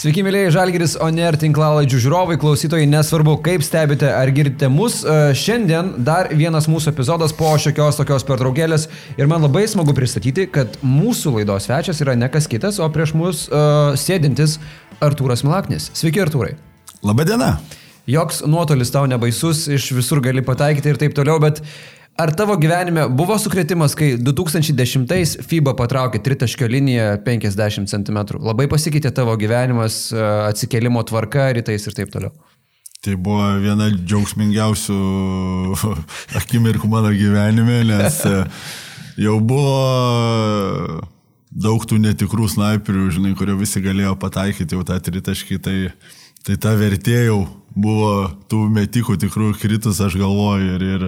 Sveiki, mėlyje Žalgiris Oner tinklalaidžių žiūrovai, klausytojai, nesvarbu, kaip stebite ar girdite mus. E, šiandien dar vienas mūsų epizodas po šiokios tokios pertraukėlės ir man labai smagu pristatyti, kad mūsų laidos svečias yra ne kas kitas, o prieš mus uh, sėdintis Artūras Milaknis. Sveiki, Artūrai. Labadiena. Joks nuotolis tau nebaisus, iš visur gali pataikyti ir taip toliau, bet uh, Ar tavo gyvenime buvo sukretimas, kai 2010 FIBA patraukė tritaškio liniją 50 cm? Labai pasikeitė tavo gyvenimas, e, atsikėlimo tvarka rytais ir taip toliau. Tai buvo viena džiaugsmingiausių akimirkų mano gyvenime, nes e, jau buvo daug tų netikrų snaiperių, žinai, kurio visi galėjo pataikyti jau tą tritaškį, tai, tai ta vertė jau buvo tų metikų tikrų kritus, aš galvoju, ir, ir,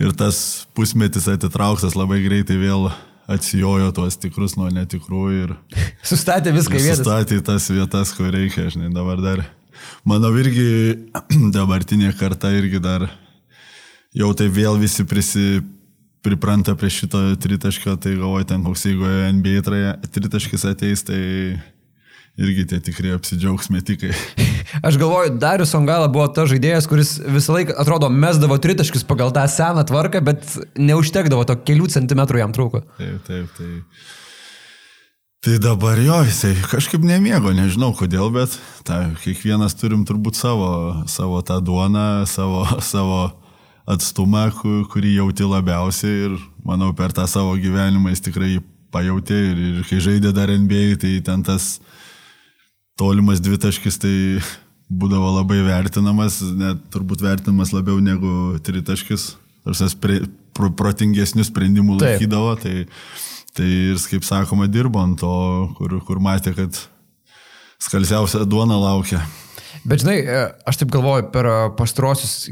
ir tas pusmetis atitrauktas labai greitai vėl atsijojo tuos tikrus nuo netikrų ir... Sustatė viską į vietas. Sustatė tas vietas, kur reikia, žinai, dabar dar. Mano irgi dabartinė karta irgi dar jau tai vėl visi prisi, pripranta prie šito tritaškio, tai galvoju, ten koks jeigu NBA tritaškis ateis, tai irgi tie tikrai apsidžiaugs metikai. Aš galvoju, Darius Ongala buvo tas žaidėjas, kuris visą laiką, atrodo, mesdavo tritaškius pagal tą seną tvarką, bet neužtekdavo to kelių centimetrų jam trūko. Taip, taip, taip. Tai dabar jo, jisai kažkaip nemiego, nežinau kodėl, bet ta, kiekvienas turim turbūt savo, savo tą duoną, savo, savo atstumą, kurį jauti labiausiai ir manau per tą savo gyvenimą jis tikrai pajutė ir, ir kai žaidė dar NBA, tai ten tas tolimas dvitaškis tai būdavo labai vertinamas, net turbūt vertinamas labiau negu tritaškis. Tarsi pre, pro, protingesnių sprendimų Taip. laikydavo, tai, tai ir, kaip sakoma, dirbo ant to, kur, kur matė, kad skalsiausia duona laukia. Bet žinai, aš taip galvoju, per pastrosius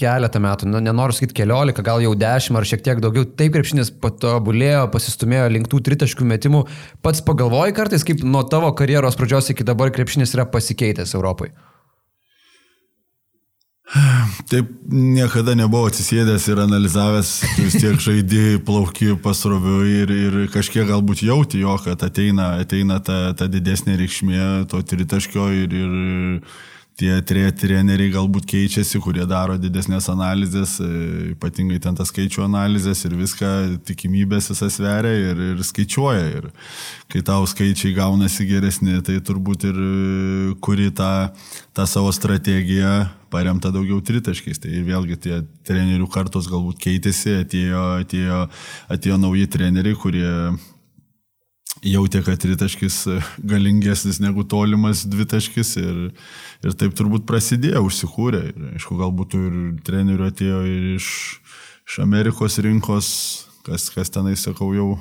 keletą metų, nu, nenoriu sakyti keliolika, gal jau dešimt ar šiek tiek daugiau, taip krepšinis patobulėjo, pasistumėjo link tų tritaškių metimų. Pats pagalvoji kartais, kaip nuo tavo karjeros pradžios iki dabar krepšinis yra pasikeitęs Europai? Taip niekada nebuvau atsisėdęs ir analizavęs, vis tiek žaidėjai plauki pasroviu ir, ir kažkiek galbūt jauti jo, kad ateina, ateina ta, ta didesnė reikšmė to tritaškio ir, ir tie treneriai galbūt keičiasi, kurie daro didesnės analizės, e, ypatingai ten tas skaičių analizės ir viską tikimybės visas sveria ir, ir skaičiuoja. Ir kai tau skaičiai gaunasi geresni, tai turbūt ir e, kuri tą, tą savo strategiją paremta daugiau tritaškiais. Tai vėlgi tie trenerių kartos galbūt keitėsi, atėjo, atėjo, atėjo nauji treneriai, kurie jautė, kad tritaškis galingesnis negu tolimas dvitaškis ir, ir taip turbūt prasidėjo, užsikūrė. Ir, aišku, galbūt ir trenerių atėjo ir iš, iš Amerikos rinkos, kas, kas tenai, sakau, jau,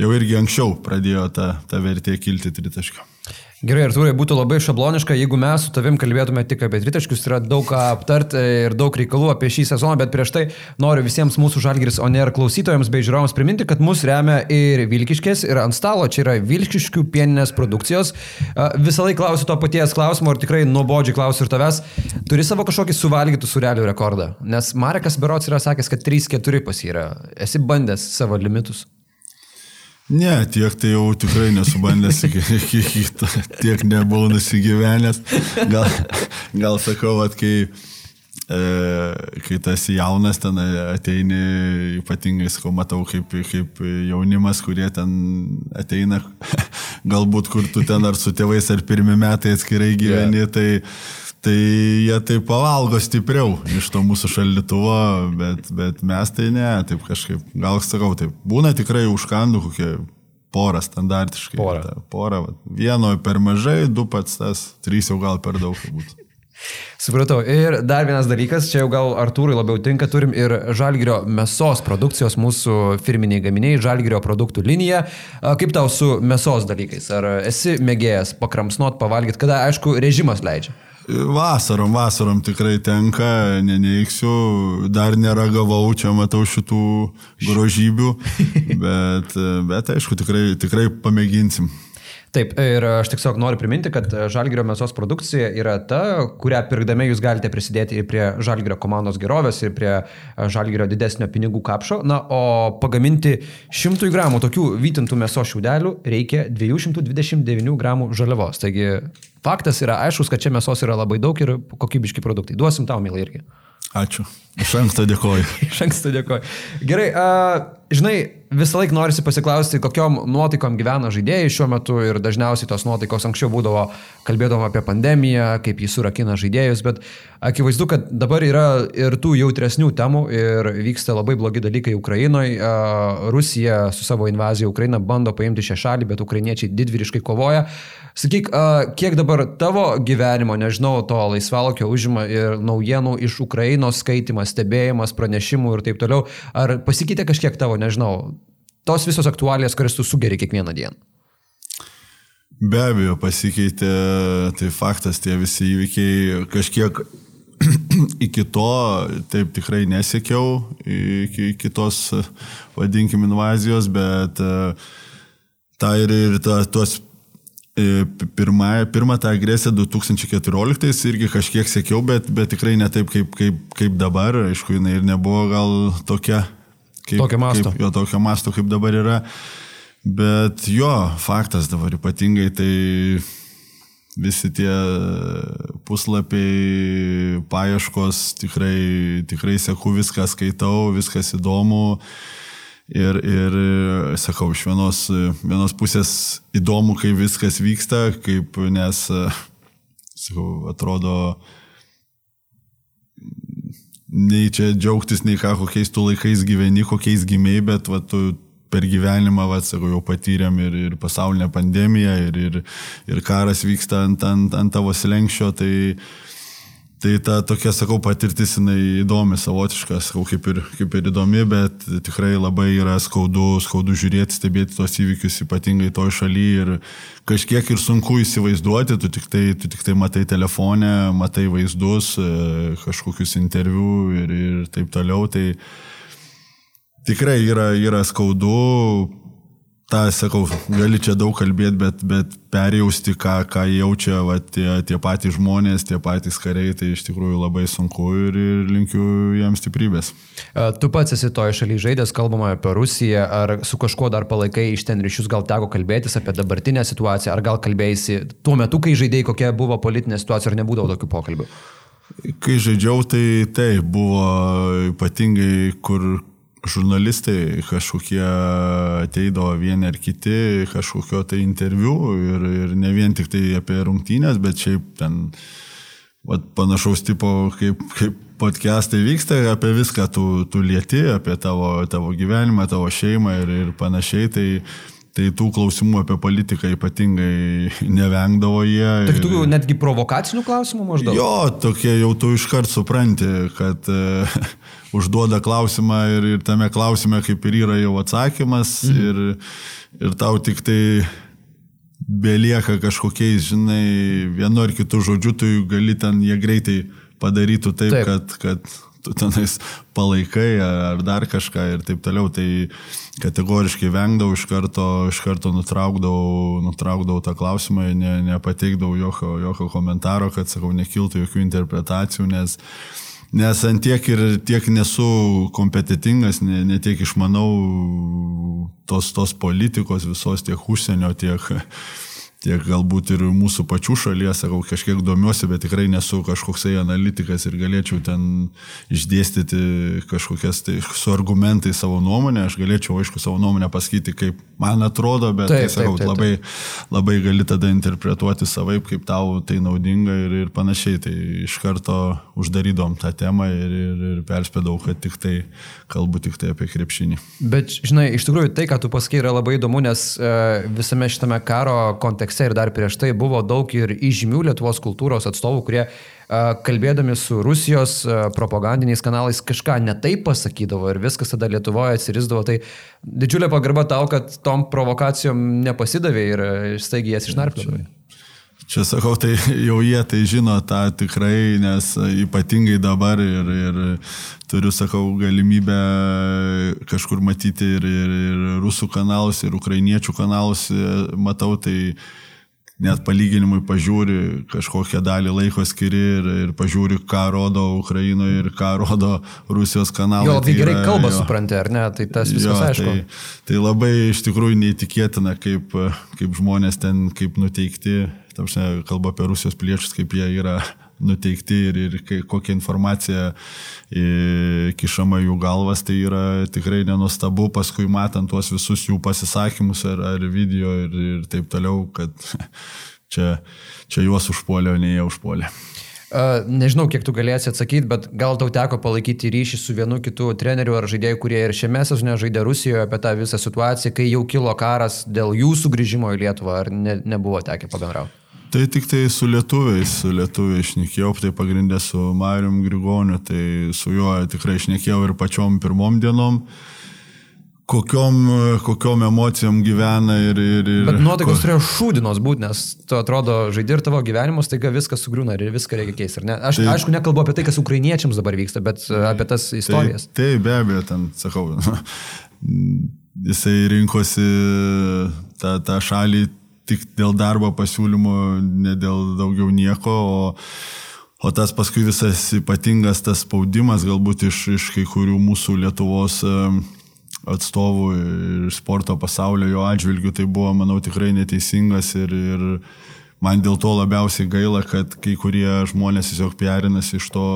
jau irgi anksčiau pradėjo ta, ta vertė kilti tritaškio. Gerai, Artūrai, būtų labai šabloniška, jeigu mes su tavim kalbėtume tik apie tritaškius, yra daug ką aptarti ir daug reikalų apie šį sezoną, bet prieš tai noriu visiems mūsų Žalgiris Oner klausytojams bei žiūrovams priminti, kad mus remia ir Vilkiškės, ir ant stalo čia yra Vilkiškių pieninės produkcijos. Visą laiką klausiu to paties klausimo ir tikrai nuobodžiai klausiu ir tavęs, turi savo kažkokį suvalgytų surelių rekordą, nes Marekas Berots yra sakęs, kad 3-4 pas yra. Esi bandęs savo limitus. Ne, tiek tai jau tikrai nesubandęs, tiek nebuvau nusigyvenęs. Gal, gal sakau, at, kai, e, kai tas jaunas ten ateini, ypatingai, sakau, matau kaip, kaip jaunimas, kurie ten ateina, galbūt kur tu ten ar su tėvais, ar pirmi metai atskirai gyveni, yeah. tai Tai jie tai pavalgo stipriau iš to mūsų šaldytuvo, bet, bet mes tai ne, taip kažkaip, gal sakau, taip būna tikrai užkandų kokie porą standartiškai. Porą. Ta, porą. Vieno per mažai, du pats tas, trys jau gal per daug būtų. Supratau. Ir dar vienas dalykas, čia jau gal Artūrui labiau tinka, turim ir Žalgirio mėsos produkcijos, mūsų firminiai gaminiai, Žalgirio produktų linija. Kaip tau su mėsos dalykais? Ar esi mėgėjęs pakramsnuot, pavalgyti, kada, aišku, režimas leidžia? Vasarom, vasarom tikrai tenka, neneiksiu, dar neragavau, čia matau šitų grožybių, bet, bet aišku, tikrai, tikrai pamėginsim. Taip, ir aš tiesiog noriu priminti, kad Žalgirio mėsos produkcija yra ta, kurią pirkdami jūs galite prisidėti ir prie Žalgirio komandos gerovės, ir prie Žalgirio didesnio pinigų kapšo. Na, o pagaminti 100 gramų tokių vytintų mėsos šiaudelių reikia 229 gramų žaliavos. Taigi faktas yra aiškus, kad čia mėsos yra labai daug ir kokybiški produktai. Duosim tau, mylai, irgi. Ačiū. Iš anksto dėkoju. Iš anksto dėkoju. Gerai, uh, žinai, visą laiką norisi pasiklausti, kokiom nuotaikom gyvena žaidėjai šiuo metu ir dažniausiai tos nuotaikos anksčiau būdavo, kalbėdavo apie pandemiją, kaip jis surakina žaidėjus, bet akivaizdu, kad dabar yra ir tų jautresnių temų ir vyksta labai blogi dalykai Ukrainoje. Rusija su savo invazija Ukrainą bando paimti šią šalį, bet ukrainiečiai didvyriškai kovoja. Sakyk, kiek dabar tavo gyvenimo, nežinau, to laisvalokio užima ir naujienų iš Ukrainos skaitimas, stebėjimas, pranešimų ir taip toliau. Ar pasikeitė kažkiek tavo, nežinau, tos visos aktualijas, kurias tu sugeri kiekvieną dieną? Be abejo, pasikeitė, tai faktas, tie visi įvykiai kažkiek iki to taip tikrai nesiekiau, iki, iki tos, vadinkim, invazijos, bet tą ir, ir ta, tuos E, pirma, pirmą tą agresiją 2014 irgi kažkiek sekiau, bet, bet tikrai ne taip kaip, kaip, kaip dabar. Aišku, jinai ir nebuvo gal tokia. Kaip, tokio masto. Kaip, jo, tokio masto, kaip dabar yra. Bet jo, faktas dabar ypatingai tai visi tie puslapiai, paieškos, tikrai, tikrai seku viską, skaitau, viskas įdomu. Ir, ir sakau, iš vienos, vienos pusės įdomu, kaip viskas vyksta, kaip, nes, sakau, atrodo, nei čia džiaugtis, nei ką, kokiais tu laikais gyveni, kokiais gimiai, bet va, tu per gyvenimą, va, sakau, jau patyrėm ir, ir pasaulinę pandemiją, ir, ir, ir karas vyksta ant, ant, ant tavo slengščio, tai Tai ta tokia, sakau, patirtis jinai įdomi, savotiška, sakau, kaip ir, kaip ir įdomi, bet tikrai labai yra skaudu, skaudu žiūrėti, stebėti tos įvykius, ypatingai toj šalyje ir kažkiek ir sunku įsivaizduoti, tu tik tai, tu tik tai matai telefonę, matai vaizdus, e, kažkokius interviu ir, ir taip toliau. Tai tikrai yra, yra skaudu, tą sakau, gali čia daug kalbėti, bet, bet perjausti, ką, ką jaučia va, tie, tie patys žmonės, tie patys kariai, tai iš tikrųjų labai sunku ir, ir linkiu jiems stiprybės. Tu pats esi toje šalyje žaidęs, kalbama apie Rusiją, ar su kažkuo dar palaikai iš ten ryšius, gal teko kalbėtis apie dabartinę situaciją, ar gal kalbėjai tuo metu, kai žaidėjai, kokia buvo politinė situacija, ar nebūdavo tokių pokalbių? Kai žaidžiau, tai taip, buvo ypatingai, kur žurnalistai kažkokie ateidavo vieni ar kiti, kažkokio tai interviu ir, ir ne vien tik tai apie rungtynės, bet šiaip ten vat, panašaus tipo kaip, kaip podcastai vyksta, apie viską tu, tu lieti, apie tavo, tavo gyvenimą, tavo šeimą ir, ir panašiai. Tai, Tai tų klausimų apie politiką ypatingai nevengdavo jie. Tik tokių netgi provokacinių klausimų maždaug? Jo, tokie jau tu iškart supranti, kad e, užduoda klausimą ir, ir tame klausime kaip ir yra jau atsakymas mhm. ir, ir tau tik tai belieka kažkokiais, žinai, vienu ar kitu žodžiu, tu gali ten jie greitai padarytų taip, taip. kad, kad tu tenais palaikai ar dar kažką ir taip toliau. Tai kategoriškai vengdavau, iš karto, iš karto nutraukdavau, nutraukdavau tą klausimą, ne, nepateikdavau jokio, jokio komentaro, kad, sakau, nekiltų jokių interpretacijų, nes Nes ant tiek ir tiek nesu kompetitingas, ne, ne tiek išmanau tos, tos politikos visos, tiek užsienio, tiek, tiek galbūt ir mūsų pačių šalies, sakau, kažkiek domiuosi, bet tikrai nesu kažkoksai analitikas ir galėčiau ten išdėstyti kažkokias tai su argumentai savo nuomonę, aš galėčiau, aišku, savo nuomonę pasakyti, kaip man atrodo, bet, taip, tai, sakau, taip, taip, taip. labai, labai gali tada interpretuoti savaip, kaip tau tai naudinga ir, ir panašiai. Tai iš karto uždarydom tą temą ir, ir, ir perspėdavau, kad tik tai kalbu tik tai apie krepšinį. Bet, žinai, iš tikrųjų tai, ką tu pasakai, yra labai įdomu, nes uh, visame šitame karo kontekste kontekste ir dar prieš tai buvo daug ir įžymių Lietuvos kultūros atstovų, kurie kalbėdami su Rusijos propagandiniais kanalais kažką netaip pasakydavo ir viskas tada Lietuvoje atsirizdavo. Tai didžiulė pagarba tau, kad tom provokacijom nepasidavė ir staigiai jas išnarpdavo. Čia sakau, tai jau jie tai žino tą tikrai, nes ypatingai dabar ir, ir turiu, sakau, galimybę kažkur matyti ir, ir, ir rusų kanalus, ir ukrainiečių kanalus matau, tai uh, net palyginimui pažiūri, kažkokią dalį laiko skiri ir, ir pažiūri, ką rodo Ukrainoje ir ką rodo Rusijos kanalai. Jo, tai gerai kalbą jo, supranti, ar ne, tai tas viskas jo, aišku. Tai, tai labai iš tikrųjų neįtikėtina, kaip, kaip žmonės ten, kaip nuteikti, tamšia, kalba apie Rusijos piliečius, kaip jie yra nuteikti ir, ir kokia informacija kišama jų galvas, tai yra tikrai nenustabu, paskui matant tuos visus jų pasisakymus ar, ar video ir, ir taip toliau, kad čia, čia juos užpuolė, o ne jie užpuolė. Nežinau, kiek tu galėsi atsakyti, bet gal tau teko palaikyti ryšį su vienu kitu treneriu ar žaidėju, kurie ir šiame sezone žaidė Rusijoje apie tą visą situaciją, kai jau kilo karas dėl jų sugrįžimo į Lietuvą, ar ne, nebuvo tekę pabendrauti? Tai tik tai su lietuviais, su lietuviais išnekėjau, tai pagrindė su Marium Grigoniu, tai su juo tikrai išnekėjau ir pačiom pirmom dienom kokiom, kokiom emocijom gyvena ir... ir, ir Bet nuotaikos ko... turėjo šūdinos būti, nes tu atrodo žaidži ir tavo gyvenimas, taigi viskas sugriūna ir viską reikia keisti. Aš tai, aišku nekalbu apie tai, kas ukrainiečiams dabar vyksta, bet e, apie tas istorijas. Tai, tai be abejo, ten, sakau, jisai rinkosi tą, tą šalį tik dėl darbo pasiūlymo, ne dėl daugiau nieko, o, o tas paskui visas ypatingas tas spaudimas galbūt iš, iš kai kurių mūsų Lietuvos atstovų ir sporto pasaulio jo atžvilgių, tai buvo, manau, tikrai neteisingas ir, ir man dėl to labiausiai gaila, kad kai kurie žmonės tiesiog perinasi iš to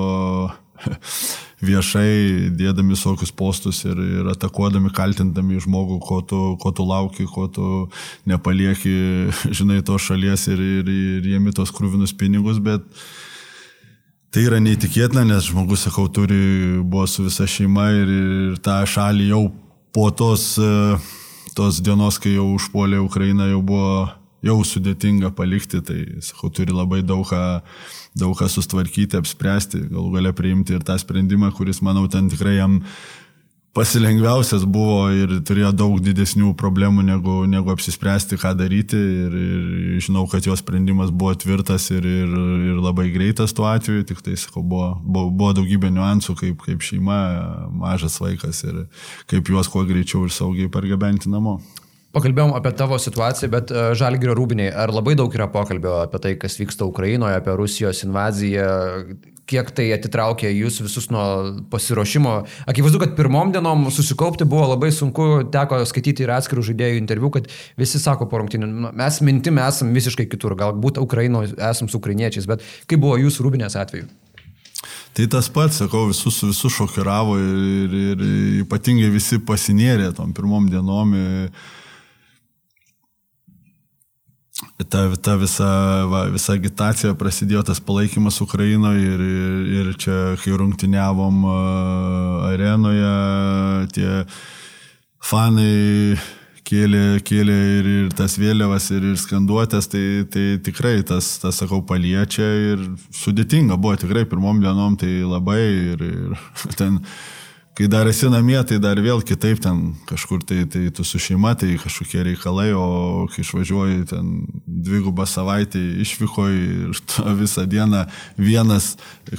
viešai dėdami visokius postus ir, ir atakuodami, kaltindami žmogų, ko tu, ko tu lauki, ko tu nepalieki, žinai, tos šalies ir, ir, ir jėmi tos krūvinus pinigus, bet tai yra neįtikėtina, nes žmogus, sakau, turi, buvo su visa šeima ir, ir tą šalį jau po tos, tos dienos, kai jau užpuolė Ukrainą, jau buvo jau sudėtinga palikti, tai, sakau, turi labai daug ką, daug ką sustvarkyti, apspręsti, galų gale priimti ir tą sprendimą, kuris, manau, ten tikrai jam pasilengviausias buvo ir turėjo daug didesnių problemų negu, negu apsispręsti, ką daryti. Ir, ir žinau, kad jo sprendimas buvo tvirtas ir, ir, ir labai greitas tuo atveju, tik tai, sakau, buvo, buvo, buvo daugybė niuansų, kaip, kaip šeima, mažas vaikas ir kaip juos kuo greičiau ir saugiai pargabenti namo. Pakalbėjom apie tavo situaciją, bet e, Žalgirio rūbiniai, ar labai daug yra pokalbio apie tai, kas vyksta Ukrainoje, apie Rusijos invaziją, kiek tai atitraukė jūs visus nuo pasiruošimo. Akivaizdu, kad pirmom dienom susikaupti buvo labai sunku, teko skaityti ir atskirų žaidėjų interviu, kad visi sako po rungtinių, nu, mes mintim esam visiškai kitur, galbūt Ukrainoje esam su ukrainiečiais, bet kaip buvo jūsų rūbinės atveju? Tai tas pats, sakau, visus, visus šokiravo ir, ir, ir ypatingai visi pasinėrė tom pirmom dienom. Ir, ta, ta visa, va, visa agitacija prasidėjo, tas palaikymas Ukrainoje ir, ir, ir čia, kai rungtiniavom arenoje, tie fanai kėlė, kėlė ir, ir tas vėliavas, ir, ir skanduotės, tai, tai tikrai tas, tas, sakau, paliečia ir sudėtinga buvo tikrai pirmom dienom, tai labai ir, ir ten kai dar esi namie, tai dar vėl kitaip ten kažkur, tai, tai tu su šeima, tai kažkokie reikalai, o kai išvažiuoji ten dvigubą savaitę išvykoji ir visą dieną vienas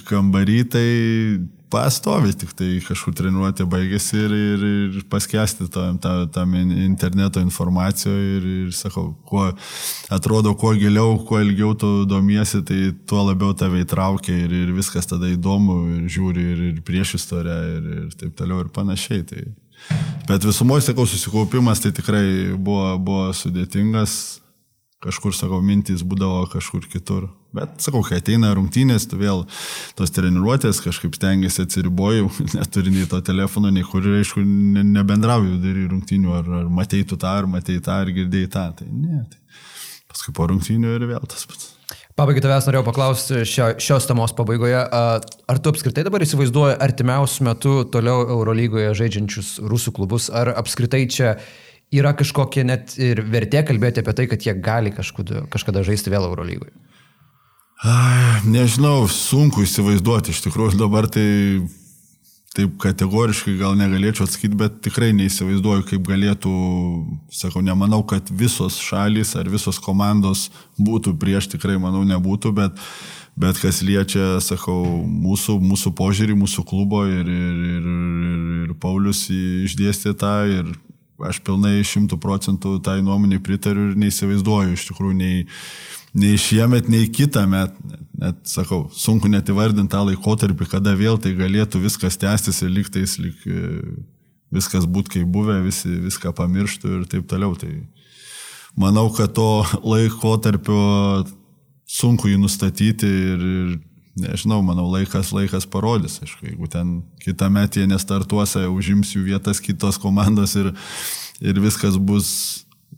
kambarį, tai pastovi, tik tai kažkur treniruotė baigėsi ir, ir, ir paskesti tam, tam, tam interneto informacijoje ir, ir sakau, kuo atrodo, kuo giliau, kuo ilgiau tu domiesi, tai tuo labiau tave įtraukia ir, ir viskas tada įdomu ir žiūri ir, ir prieš istoriją ir, ir taip toliau ir panašiai. Tai. Bet visumoje, sakau, susikaupimas tai tikrai buvo, buvo sudėtingas, kažkur, sakau, mintys būdavo kažkur kitur. Bet, sakau, kai ateina rungtynės, tu vėl tos treniruotės kažkaip stengiasi atsiribojau, neturi nei to telefono, nei kur, aišku, ne, nebendrauju dar į rungtynių, ar, ar matei tu tą, ar matei tą, ar girdėjai tą. Tai ne, tai paskui po rungtynių ir vėl tas pats. Pabaigai tavęs norėjau paklausti šio, šios temos pabaigoje, ar tu apskritai dabar įsivaizduoji artimiausių metų toliau Eurolygoje žaidžiančius rusų klubus, ar apskritai čia yra kažkokia net ir vertė kalbėti apie tai, kad jie gali kažkada, kažkada žaisti vėl Eurolygoje? Nežinau, sunku įsivaizduoti, iš tikrųjų dabar tai taip kategoriškai gal negalėčiau atsakyti, bet tikrai neįsivaizduoju, kaip galėtų, sakau, nemanau, kad visos šalys ar visos komandos būtų prieš, tikrai manau nebūtų, bet, bet kas liečia, sakau, mūsų, mūsų požiūrį, mūsų klubo ir, ir, ir, ir, ir Paulius išdėstė tą ir aš pilnai šimtų procentų tai nuomonį pritariu ir neįsivaizduoju iš tikrųjų nei, nei šiemet, nei kitą metą. Net, sakau, sunku net įvardinti tą laikotarpį, kada vėl tai galėtų viskas tęstis ir liktais, lik, viskas būtų kaip buvę, visi viską pamirštų ir taip toliau. Tai manau, kad to laikotarpio sunku jį nustatyti ir, ir nežinau, manau, laikas, laikas parodys. Aišku, jeigu ten kitą metą jie nestartuose, užims jų vietas kitos komandos ir, ir viskas bus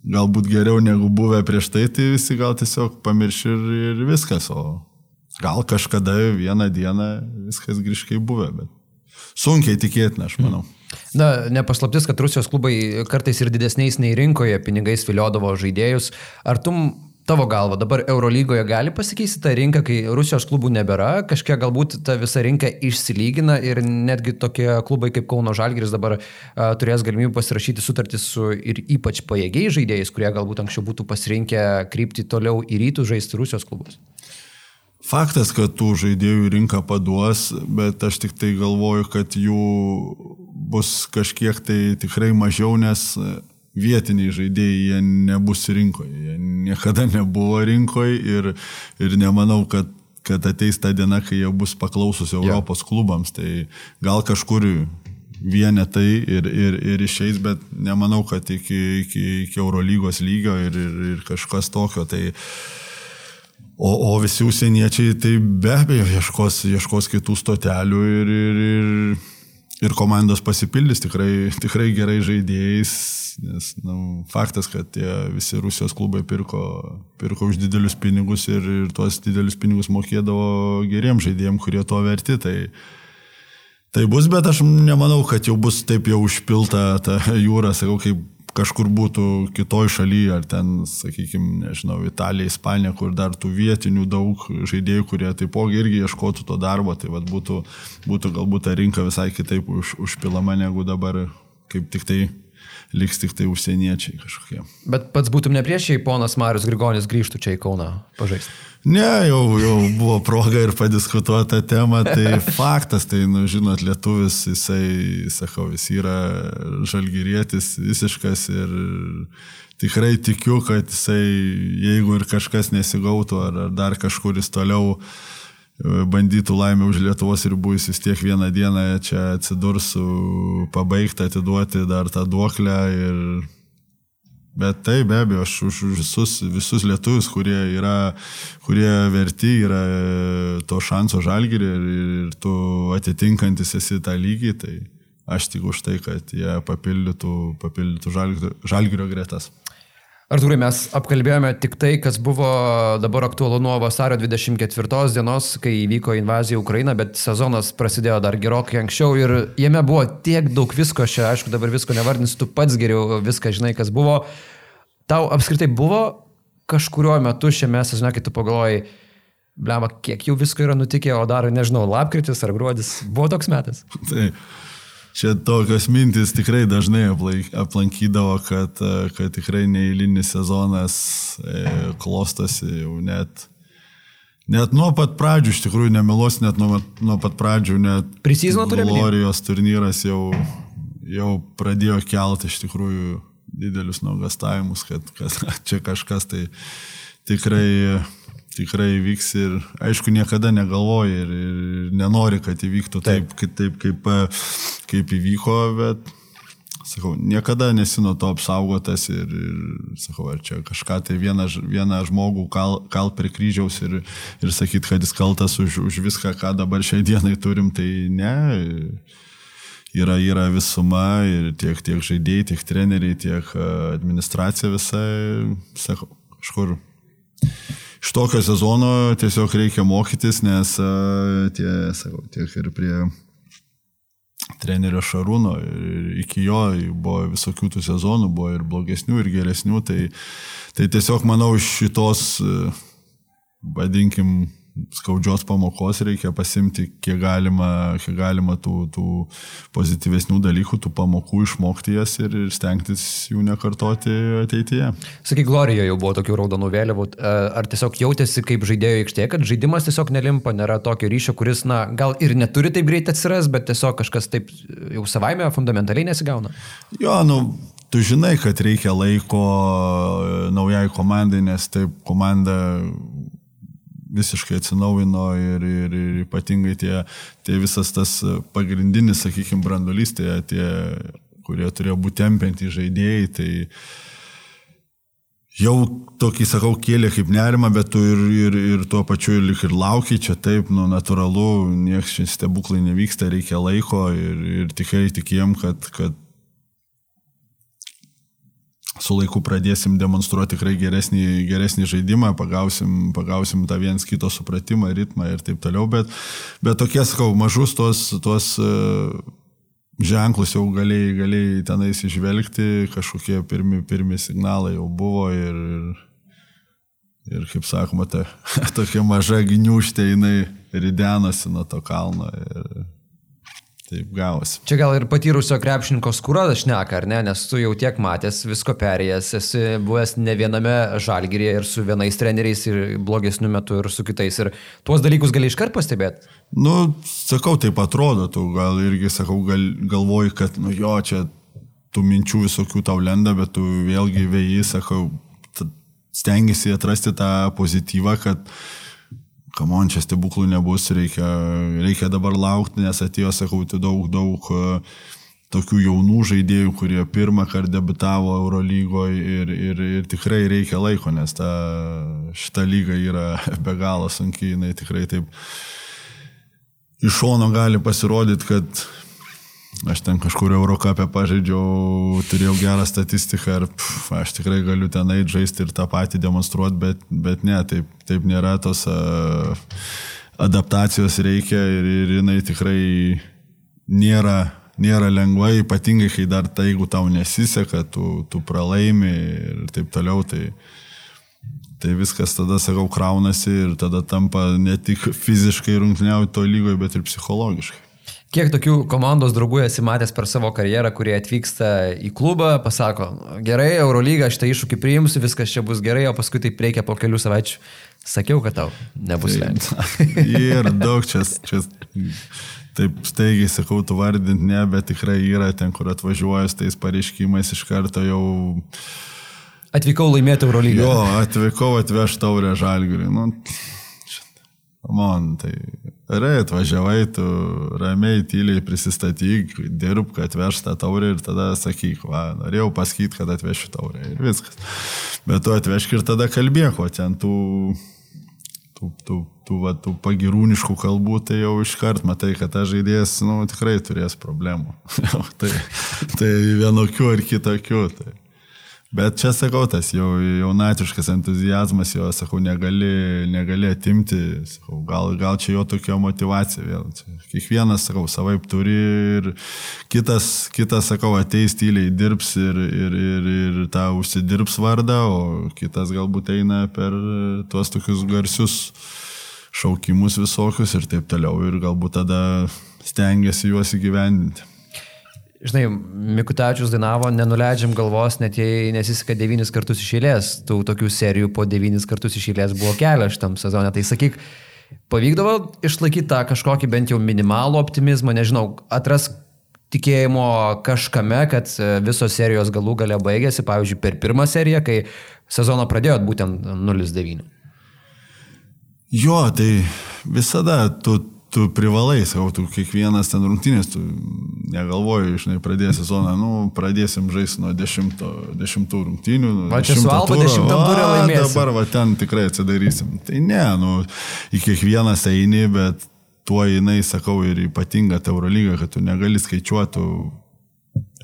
galbūt geriau negu buvę prieš tai, tai visi gal tiesiog pamirš ir, ir viskas. O gal kažkada vieną dieną viskas grįžkai buvę, bet sunkiai tikėtina, aš manau. Na, nepaslaptis, kad Rusijos klubai kartais ir didesniais nei rinkoje pinigais viliodavo žaidėjus. Ar tu tavo galva dabar Eurolygoje gali pasikeisti ta rinka, kai Rusijos klubų nebėra, kažkiek galbūt ta visa rinka išsilygina ir netgi tokie klubai kaip Kauno Žalgiris dabar uh, turės galimybę pasirašyti sutartį su ir ypač pajėgiai žaidėjais, kurie galbūt anksčiau būtų pasirinkę krypti toliau į rytų žaisti Rusijos klubus. Faktas, kad tų žaidėjų rinka paduos, bet aš tik tai galvoju, kad jų bus kažkiek tai tikrai mažiau, nes vietiniai žaidėjai, jie nebus rinkoje, jie niekada nebuvo rinkoje ir, ir nemanau, kad, kad ateis ta diena, kai jie bus paklausus Europos ja. klubams. Tai gal kažkur vienetai ir, ir, ir išeis, bet nemanau, kad iki, iki, iki Eurolygos lygio ir, ir, ir kažkas tokio. Tai, o, o visi užsieniečiai tai be abejo ieškos, ieškos kitų stotelių ir, ir, ir, ir komandos pasipildys tikrai, tikrai gerai žaidėjais nes nu, faktas, kad tie visi Rusijos klubai pirko, pirko už didelius pinigus ir, ir tuos didelius pinigus mokėdavo geriem žaidėjim, kurie to verti. Tai, tai bus, bet aš nemanau, kad jau bus taip jau užpilta ta jūra, sakau, kaip kažkur būtų kitoj šalyje, ar ten, sakykime, nežinau, Italija, Ispanija, kur dar tų vietinių daug žaidėjų, kurie taipogi irgi ieškotų to darbo, tai vad būtų, būtų galbūt ta rinka visai kitaip už, užpilama negu dabar, kaip tik tai liks tik tai užsieniečiai kažkokie. Bet pats būtum ne prieš, jei ponas Marius Grigonis grįžtų čia į Kauną pažaisti? Ne, jau, jau buvo proga ir padiskutuota tema, tai faktas, tai, nu, žinot, lietuvis, jisai, sakau, jis yra žalgyrietis visiškas ir tikrai tikiu, kad jisai, jeigu ir kažkas nesigautų ar, ar dar kažkuris toliau bandytų laimę už Lietuvos ribų, jis vis tiek vieną dieną čia atsidurs, pabaigti, atiduoti dar tą duoklę. Ir... Bet tai be abejo, aš už visus, visus lietuvius, kurie yra, kurie verti, yra to šanso žalgyrį ir, ir tu atitinkantis esi tą lygį, tai aš tik už tai, kad jie papildytų, papildytų žalgyrio gretas. Artūrai, mes apkalbėjome tik tai, kas buvo dabar aktualu nuo vasario 24 dienos, kai įvyko invazija į Ukrainą, bet sezonas prasidėjo dar gerokai anksčiau ir jame buvo tiek daug visko, aš aišku dabar visko nevardinsiu, tu pats geriau viską žinai, kas buvo. Tau apskritai buvo kažkurio metu šiame sezone, kai tu pagalvojai, blema, kiek jau visko yra nutikę, o dar, nežinau, lapkritis ar gruodis, buvo toks metas. Tai čia tokios mintis tikrai dažnai aplankydavo, kad, kad tikrai neįlinis sezonas e, klostosi jau net. Net nuo pat pradžių, iš tikrųjų, nemelos, net nuo, nuo pat pradžių, net turėjome. Glorijos turnyras jau, jau pradėjo kelti iš tikrųjų didelius nuogastavimus, kad, kad čia kažkas tai tikrai tikrai įvyks ir aišku niekada negalvoji ir, ir nenori, kad įvyktų taip, taip, taip kaip, kaip įvyko, bet sakau, niekada nesi nuo to apsaugotas ir, ir sakau, ar čia kažką tai vieną, vieną žmogų kal, kal prie kryžiaus ir, ir sakyt, kad jis kaltas už, už viską, ką dabar šiai dienai turim, tai ne. Yra, yra visuma ir tiek, tiek žaidėjai, tiek treneriai, tiek administracija visai, sakau, kažkur iš tokio sezono tiesiog reikia mokytis, nes tie, sakau, tiek ir prie trenerio Šarūno iki jo buvo visokių tų sezonų, buvo ir blogesnių, ir geresnių, tai, tai tiesiog manau šitos, vadinkim, skaudžios pamokos reikia pasimti kiek galima, kiek galima tų, tų pozityvesnių dalykų, tų pamokų išmokti jas ir, ir stengtis jų nekartoti ateityje. Sakai, Glorijoje jau buvo tokių raudonų vėliavų. Ar tiesiog jautėsi kaip žaidėjo aikštėje, kad žaidimas tiesiog nelimpa, nėra tokio ryšio, kuris, na, gal ir neturi taip greit atsiras, bet tiesiog kažkas taip jau savaime fundamentaliai nesigauna? Jo, nu, tu žinai, kad reikia laiko naujai komandai, nes taip komanda visiškai atsinaujino ir, ir, ir ypatingai tie, tie visas tas pagrindinis, sakykime, brandolys, tie, tie, kurie turėjo būti tempiantys žaidėjai, tai jau tokį, sakau, kėlė kaip nerima, bet tu ir, ir, ir tuo pačiu ir, ir lauki, čia taip, nu, natūralu, niekas čia stebuklai nevyksta, reikia laiko ir, ir tikrai tikėjom, kad, kad su laiku pradėsim demonstruoti tikrai geresnį, geresnį žaidimą, pagausim, pagausim tą viens kito supratimą, ritmą ir taip toliau, bet, bet tokie, sakau, mažus tos, tos uh, ženklus jau galėjai, galėjai tenais išvelgti, kažkokie pirmi, pirmi signalai jau buvo ir, ir, ir kaip sakoma, ta, tokia maža gniuštė jinai ridenosi nuo to kalno. Ir, Taip gavosi. Čia gal ir patyrusio krepšininko skūra šneka, ar ne, nes tu jau tiek matęs, visko perėjęs, esi buvęs ne viename žalgyrėje ir su vienais treneriais ir blogesniu metu ir su kitais. Ir tuos dalykus gali iškart pastebėti. Nu, sakau, taip atrodo, tu gal irgi, sakau, gal, galvoji, kad, nu jo, čia tų minčių visokių tau lenda, bet tu vėlgi vėjai, sakau, stengiasi atrasti tą pozityvą, kad kamon, čia stebuklų nebus, reikia, reikia dabar laukti, nes atėjo, sakau, daug, daug e, tokių jaunų žaidėjų, kurie pirmą kartą debitavo Eurolygoje ir, ir, ir tikrai reikia laiko, nes ta, šita lyga yra be galo sunkiai, jinai tikrai taip iš šono gali pasirodyti, kad Aš ten kažkur Eurocapę pažaidžiau, turėjau gerą statistiką ir pff, aš tikrai galiu ten eiti žaisti ir tą patį demonstruoti, bet, bet ne, taip, taip nėra tos uh, adaptacijos reikia ir, ir jinai tikrai nėra, nėra lengva, ypatingai kai dar tai, jeigu tau nesiseka, tu, tu pralaimi ir taip toliau, tai, tai viskas tada, sakau, kraunasi ir tada tampa ne tik fiziškai rungtyniauti to lygoje, bet ir psichologiškai. Kiek tokių komandos draugų esi matęs per savo karjerą, kurie atvyksta į klubą, pasako, gerai, Eurolyga, aš tą iššūkį priimsiu, viskas čia bus gerai, o paskui taip reikia po kelių savaičių. Sakiau, kad tau nebus tai lengva. ir daug čia, čia taip staigiai sakau, tu vardint ne, bet tikrai yra ten, kur atvažiuojas tais pareiškimais iš karto jau... Atvykau laimėti Eurolygą. Jo, atvykau atvežti taurę žalgirį. Nu, man tai Gerai, atvažiavai, tu ramiai, tyliai prisistatyk, dirb, kad veš tą taurę ir tada sakyk, va, norėjau pasakyti, kad atvešiu taurę ir viskas. Bet tu atvešk ir tada kalbėk, o ten tų, tų, tų, tų, va, tų pagirūniškų kalbų, tai jau iškart matai, kad tas žaidėjas, nu, tikrai turės problemų. tai, tai vienokių ar kitokių. Tai. Bet čia sakau, tas jau jaunatiškas entuzijazmas, jo, sakau, negali, negali atimti, sakau, gal, gal čia jo tokia motivacija vėl. Kiekvienas, sakau, savaip turi ir kitas, kitas, sakau, ateis tyliai, dirbs ir, ir, ir, ir tą užsidirbs vardą, o kitas galbūt eina per tuos tokius garsius šaukimus visokius ir taip toliau ir galbūt tada stengiasi juos įgyvendinti. Žinai, Mikutačius dainavo, nenuleidžiam galvos, net jei nesiseka devynis kartus išėlės. Tų tokių serijų po devynis kartus išėlės buvo kelias šitam sezonė. Tai sakyk, pavykdavo išlaikyti tą kažkokį bent jau minimalų optimizmą, nežinau, atras tikėjimo kažkame, kad e, visos serijos galų gale baigėsi, pavyzdžiui, per pirmą seriją, kai sezoną pradėjot būtent 0-9. Jo, tai visada tu tu privalai, sakau, tu kiekvienas ten rungtynės, tu negalvoji, žinai, pradės sezoną, nu, pradėsim žaisti nuo dešimto, dešimtų rungtynių. Va čia su Alba dešimtam turė laimėti. Dabar va ten tikrai atsidarysim. Tai ne, nu, į kiekvienas eini, bet tuo jinai, sakau, ir ypatinga ta Eurolyga, kad tu negali skaičiuoti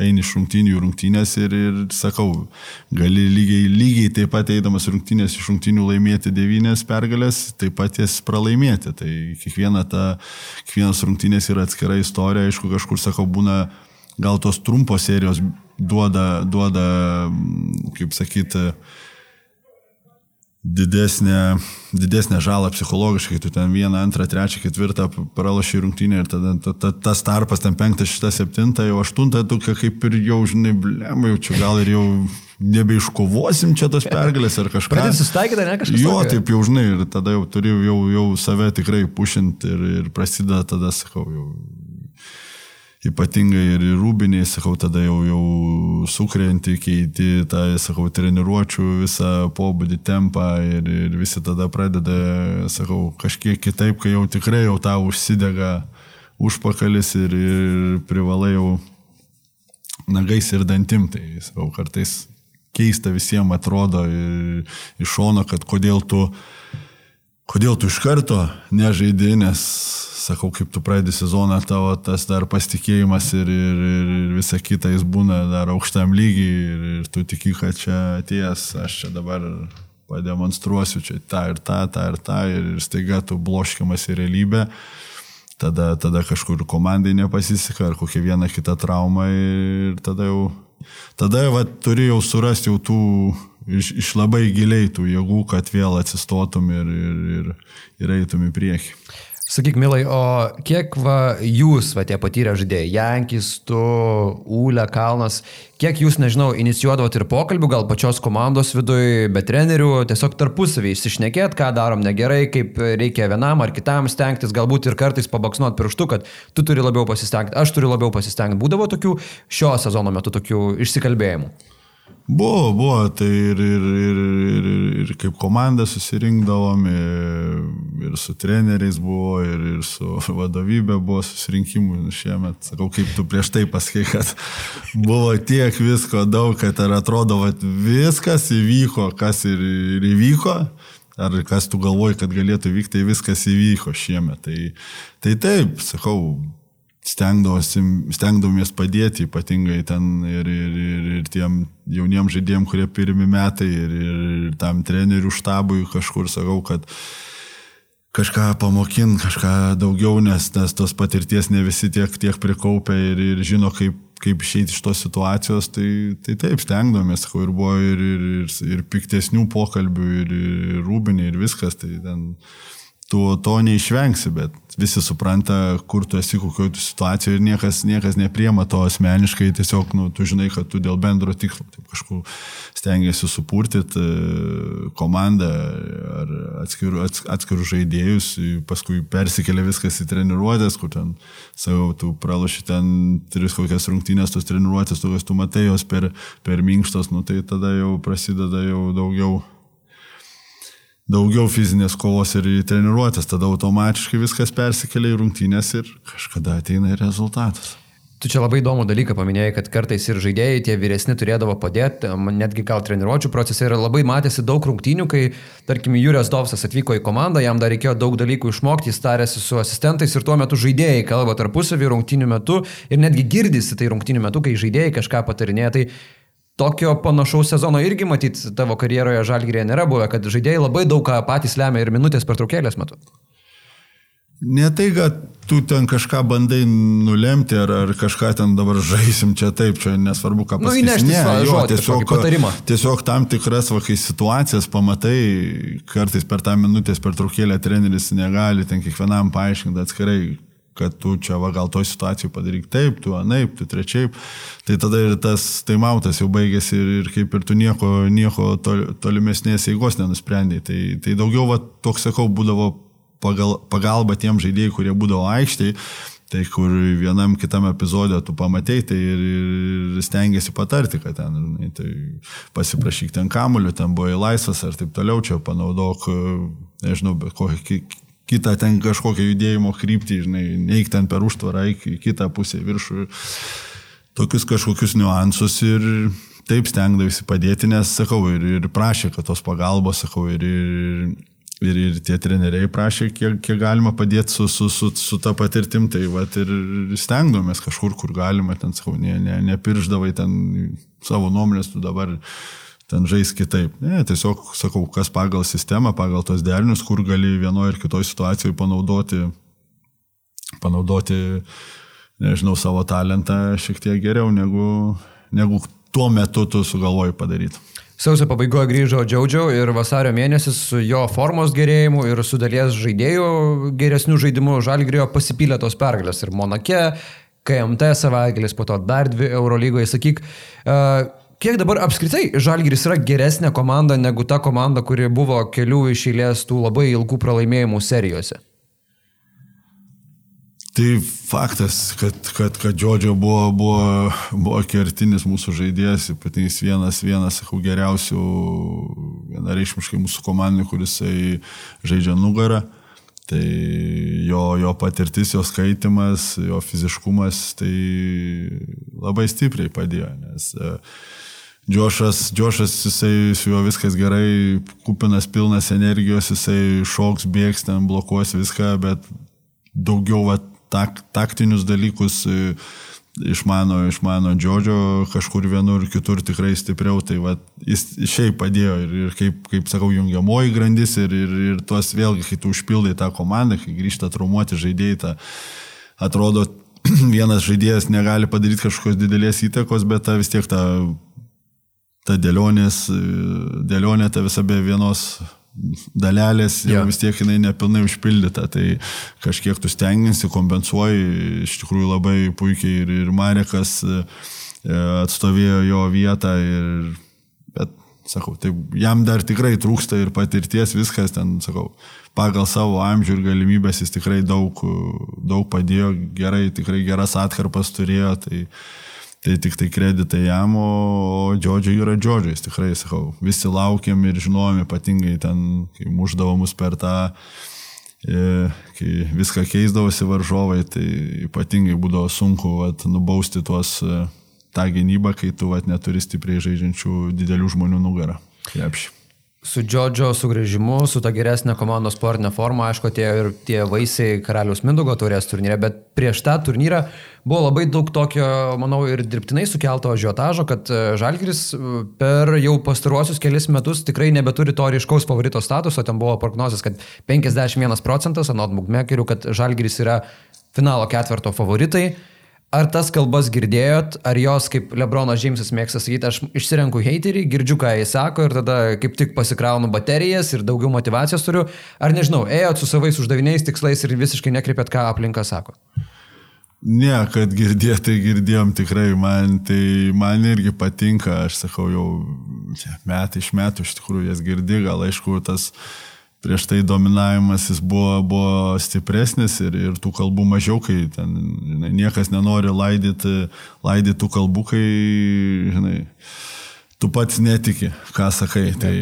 eini iš rungtynių į rungtynės ir, ir sakau, gali lygiai, lygiai taip pat eidamas rungtynės iš rungtynių laimėti devynės pergalės, taip pat jas pralaimėti. Tai kiekviena ta, kiekvienas rungtynės yra atskira istorija, aišku, kažkur sakau, būna gal tos trumpos serijos duoda, duoda kaip sakyti, didesnę, didesnę žalą psichologiškai, tu ten vieną, antrą, trečią, ketvirtą pralašai rungtynę ir tada ta, ta, tas tarpas, ten penktą, šitą, septintą, jau aštuntą, tu kaip ir jau, žinai, blem, jau čia gal ir jau nebeiškovosim čia tos pergalės ar kažką. Pradėti susitaikyti, ne kažkas. Jo, taip jau, žinai, ir tada jau turiu jau, jau save tikrai pušinti ir, ir prasideda tada, sakau, jau ypatingai ir rūbiniai, sakau, tada jau, jau sukrenti, keiti tą, sakau, treniruočių visą pobūdį tempą ir, ir visi tada pradeda, sakau, kažkiek kitaip, kai jau tikrai jau tau užsidega užpakalis ir, ir privalai jau nagais ir dantim, tai sakau, kartais keista visiems atrodo iš šono, kad kodėl tu, kodėl tu iš karto nežaidži, nes, sakau, kaip tu pradedi sezoną, tavo tas dar pasitikėjimas ir, ir, ir visa kita jis būna dar aukštam lygiai ir, ir tu tiki, kad čia atėjęs, aš čia dabar pademonstruosiu čia tą ir tą, tą ir tą ir staiga tu bloškiamas į realybę tada, tada kažkur komandai nepasiseka ar kokia viena kita trauma ir tada jau tada va, turi jau surasti jau tų iš, iš labai giliai tų jėgų, kad vėl atsistotum ir, ir, ir, ir eitum į priekį. Sakyk, Milai, o kiek va, jūs, va, tie patyrę žaidėjai, Jankis, tu, Ūlė, Kalnas, kiek jūs, nežinau, inicijuodavot ir pokalbių, gal pačios komandos viduje, be trenerių, tiesiog tarpusavį išsišnekėt, ką darom negerai, kaip reikia vienam ar kitam stengtis, galbūt ir kartais pabaksnuot pirštu, kad tu turi labiau pasistengti, aš turiu labiau pasistengti. Būdavo tokių šio sezono metu tokių išsikalbėjimų. Buvo, buvo, tai ir, ir, ir, ir, ir kaip komanda susirinkdavom, ir, ir su treneriais buvo, ir, ir su vadovybė buvo susirinkimų šiemet. Sakau, kaip tu prieš tai pasakai, kad buvo tiek visko daug, kad ar atrodo, kad viskas įvyko, kas ir, ir įvyko, ar kas tu galvoji, kad galėtų vykti, tai viskas įvyko šiemet. Tai, tai taip, sakau, stengdavomės padėti, ypatingai ten ir, ir, ir, ir tiem jauniem žaidėjim, kurie pirmi metai, ir, ir tam trenerių štabui kažkur sakau, kad kažką pamokin, kažką daugiau, nes, nes tos patirties ne visi tiek, tiek prikaupia ir, ir žino, kaip, kaip išeiti iš tos situacijos, tai, tai taip, stengdomės, sakau, ir buvo ir, ir, ir, ir piktesnių pokalbių, ir, ir rūbiniai, ir viskas, tai ten tu to neišvengsi, bet visi supranta, kur tu esi, kokioje tu situacijoje ir niekas, niekas nepriema to asmeniškai, tiesiog, nu, tu žinai, kad tu dėl bendro tikslo taip kažkur stengiasi supurtyti e, komandą ar atskirų, atskirų žaidėjus, paskui persikelia viskas į treniruotės, kur ten, savo, tu praloši ten tris kokias rungtynės, tos treniruotės, tokias tu matai jos per, per minkštos, nu, tai tada jau prasideda jau daugiau daugiau fizinės kovos ir treniruotės, tada automatiškai viskas persikelia į rungtynės ir kažkada ateina ir rezultatas. Tu čia labai įdomų dalyką paminėjai, kad kartais ir žaidėjai tie vyresni turėdavo padėti, netgi gal treniruočio procese ir labai matėsi daug rungtynių, kai, tarkim, Jūrijos Dovsas atvyko į komandą, jam dar reikėjo daug dalykų išmokti, jis tarėsi su asistentais ir tuo metu žaidėjai kalba tarpusavį rungtynių metu ir netgi girdisi tai rungtynių metu, kai žaidėjai kažką patarinėja. Tai Tokio panašaus sezono irgi matyt tavo karjeroje žalgyrėje nėra buvę, kad žaidėjai labai daug ką patys lemia ir minutės pertraukėlės metu. Ne tai, kad tu ten kažką bandai nulemti ar, ar kažką ten dabar žaisim čia taip, čia nesvarbu, ką pasakyti. Nu, įnešti ne, jo, žodį, tiesiog. Tiesiog tam tikras vakai situacijas pamatai, kartais per tą minutės pertraukėlę treneris negali ten kiekvienam paaiškinti atskirai, kad tu čia va gal toj situacijai padaryk taip, tu anaip, tu trečiaip, tai tada ir tas taimautas jau baigėsi ir, ir kaip ir tu nieko, nieko tol, tolimesnės eigos nenusprendėjai. Tai, tai daugiau va toks, sakau, būdavo pagal, pagalba tiem žaidėjai, kurie būdavo aikštėje. Tai kur vienam kitam epizodė tu pamatėjai, tai ir, ir stengiasi patarti, kad ten, tai pasiprašyk ten kamuoliu, ten buvo į laisvas ar taip toliau, čia panaudok, nežinau, bet kokį kitą ten kažkokią judėjimo kryptį, žinai, neik ten per užtvarą, eik į kitą pusę viršų. Tokius kažkokius niuansus ir taip stengdavausi padėti, nes sakau, ir, ir prašė, kad tos pagalbos, sakau, ir, ir, ir, ir tie treneriai prašė, kiek, kiek galima padėti su, su, su, su ta patirtim, tai vat, ir stengdomės kažkur, kur galima, ten, sakau, ne, ne, nepirždavai ten savo nuomonės, tu dabar ten žais kitaip. Ne, tiesiog sakau, kas pagal sistemą, pagal tos derinius, kur gali vienoje ir kitoje situacijoje panaudoti, panaudoti, nežinau, savo talentą šiek tiek geriau, negu, negu tuo metu tu sugalvoji padaryti. Sausio pabaigoje grįžo Džiaudžiau ir vasario mėnesis su jo formos gerėjimu ir su dalies žaidėjų geresnių žaidimų žalgrėjo pasipylė tos pergalės ir Monake, KMT savaitgalis, po to dar dvi Eurolygoje. Sakyk, uh, Kiek dabar apskritai Žalgiris yra geresnė komanda negu ta komanda, kuri buvo kelių iš eilės tų labai ilgų pralaimėjimų serijose? Tai faktas, kad, kad, kad Džodžio buvo, buvo, buvo kertinis mūsų žaidėjas, ypatingai vienas, vienas, sakau, geriausių, vienareišmiškai mūsų komandai, kuris žaidžia nugarą. Tai jo, jo patirtis, jo skaitimas, jo fiziškumas, tai labai stipriai padėjo, nes uh, Džošas, Džošas, jisai su juo viskas gerai, kupinas pilnas energijos, jisai šoks, bėgs, ten blokuos viską, bet daugiau va, tak, taktinius dalykus e, išmano, išmano Džodžio, kažkur vienur, kitur tikrai stipriau, tai va, jis šiaip padėjo ir, ir kaip, kaip sakau, jungiamoji grandis ir, ir, ir tuos vėlgi, kai tu užpildai tą komandą, kai grįžta traumuoti žaidėjai, ta, atrodo, vienas žaidėjas negali padaryti kažkokios didelės įtakos, bet ta vis tiek ta ta dėlionės, dėlionė ta visa be vienos dalelės jau ja. vis tiek jinai nepilnai užpildyta, tai kažkiek tu stengiasi, kompensuoji, iš tikrųjų labai puikiai ir, ir Marekas e, atstovėjo jo vietą, ir, bet, sakau, tai jam dar tikrai trūksta ir patirties, viskas ten, sakau, pagal savo amžių ir galimybės jis tikrai daug, daug padėjo, gerai, tikrai geras atkarpas turėjo, tai Tai tik tai kreditai jam, o Džodžio yra Džodžio, jis tikrai, sakau, visi laukiam ir žinom, ypatingai ten, kai muždavo mus per tą, e, kai viską keisdavosi varžovai, tai ypatingai būdavo sunku vat, nubausti tuos e, tą gynybą, kai tu vat, neturi stipriai žaidžiančių didelių žmonių nugarą. Krepšį su Džodžio sugrįžimu, su ta geresnė komandos sportinė forma, aišku, atėjo ir tie vaisiai Karaliaus Mindogo turės turnyrė, bet prieš tą turnyrą buvo labai daug tokio, manau, ir dirbtinai sukelto žiotažo, kad e, Žalgiris e, per jau pastaruosius kelius metus tikrai nebeturi to ryškaus favorito statuso, ten buvo prognozijas, kad 51 procentas, anot Mugmekerių, kad Žalgiris yra finalo ketverto favoritai. Ar tas kalbas girdėjot, ar jos, kaip Lebronas Džeimsas mėgsta sakyti, aš išsirenku haterį, girdžiu, ką jis sako ir tada kaip tik pasikraunu baterijas ir daugiau motivacijos turiu, ar nežinau, ėjot su savais uždaviniais, tikslais ir visiškai nekreipėt, ką aplinka sako? Ne, kad girdėtai girdėjom tikrai, man tai man irgi patinka, aš sakau, jau metai iš metų iš tikrųjų jas girdi, gal aišku, tas uh, prieš tai dominavimas jis buvo, buvo stipresnis ir, ir tų kalbų mažiau, kai ten, žinai, niekas nenori laidyti, laidyti tų kalbų, kai, žinai, tu pats netiki, ką sakai, tai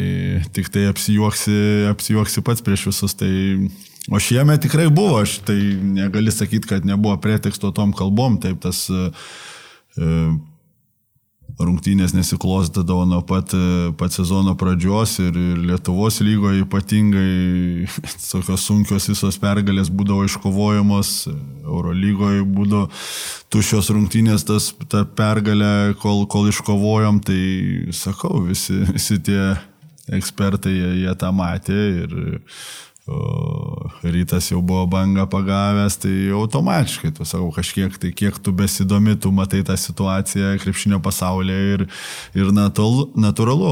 tik tai apsijuoksi, apsijuoksi pats prieš visus. Tai, o šiemet tikrai buvo, aš tai negali sakyti, kad nebuvo preteksto tom kalbom, taip tas uh, rungtynės nesiklostydavo nuo pat, pat sezono pradžios ir, Lietuvos lygoje ypatingai tokios sunkios visos pergalės būdavo iškovojamos, Eurolygoje būdavo tušios rungtynės, tas, ta pergalė, kol, kol iškovojom, tai sakau, visi, visi tie ekspertai jie, jie tą matė ir rytas jau buvo banga pagavęs, tai automatiškai, tu sakau, kažkiek, tai kiek tu besidomi, tu matai tą situaciją krepšinio pasaulyje ir, ir natūralu, natūralu,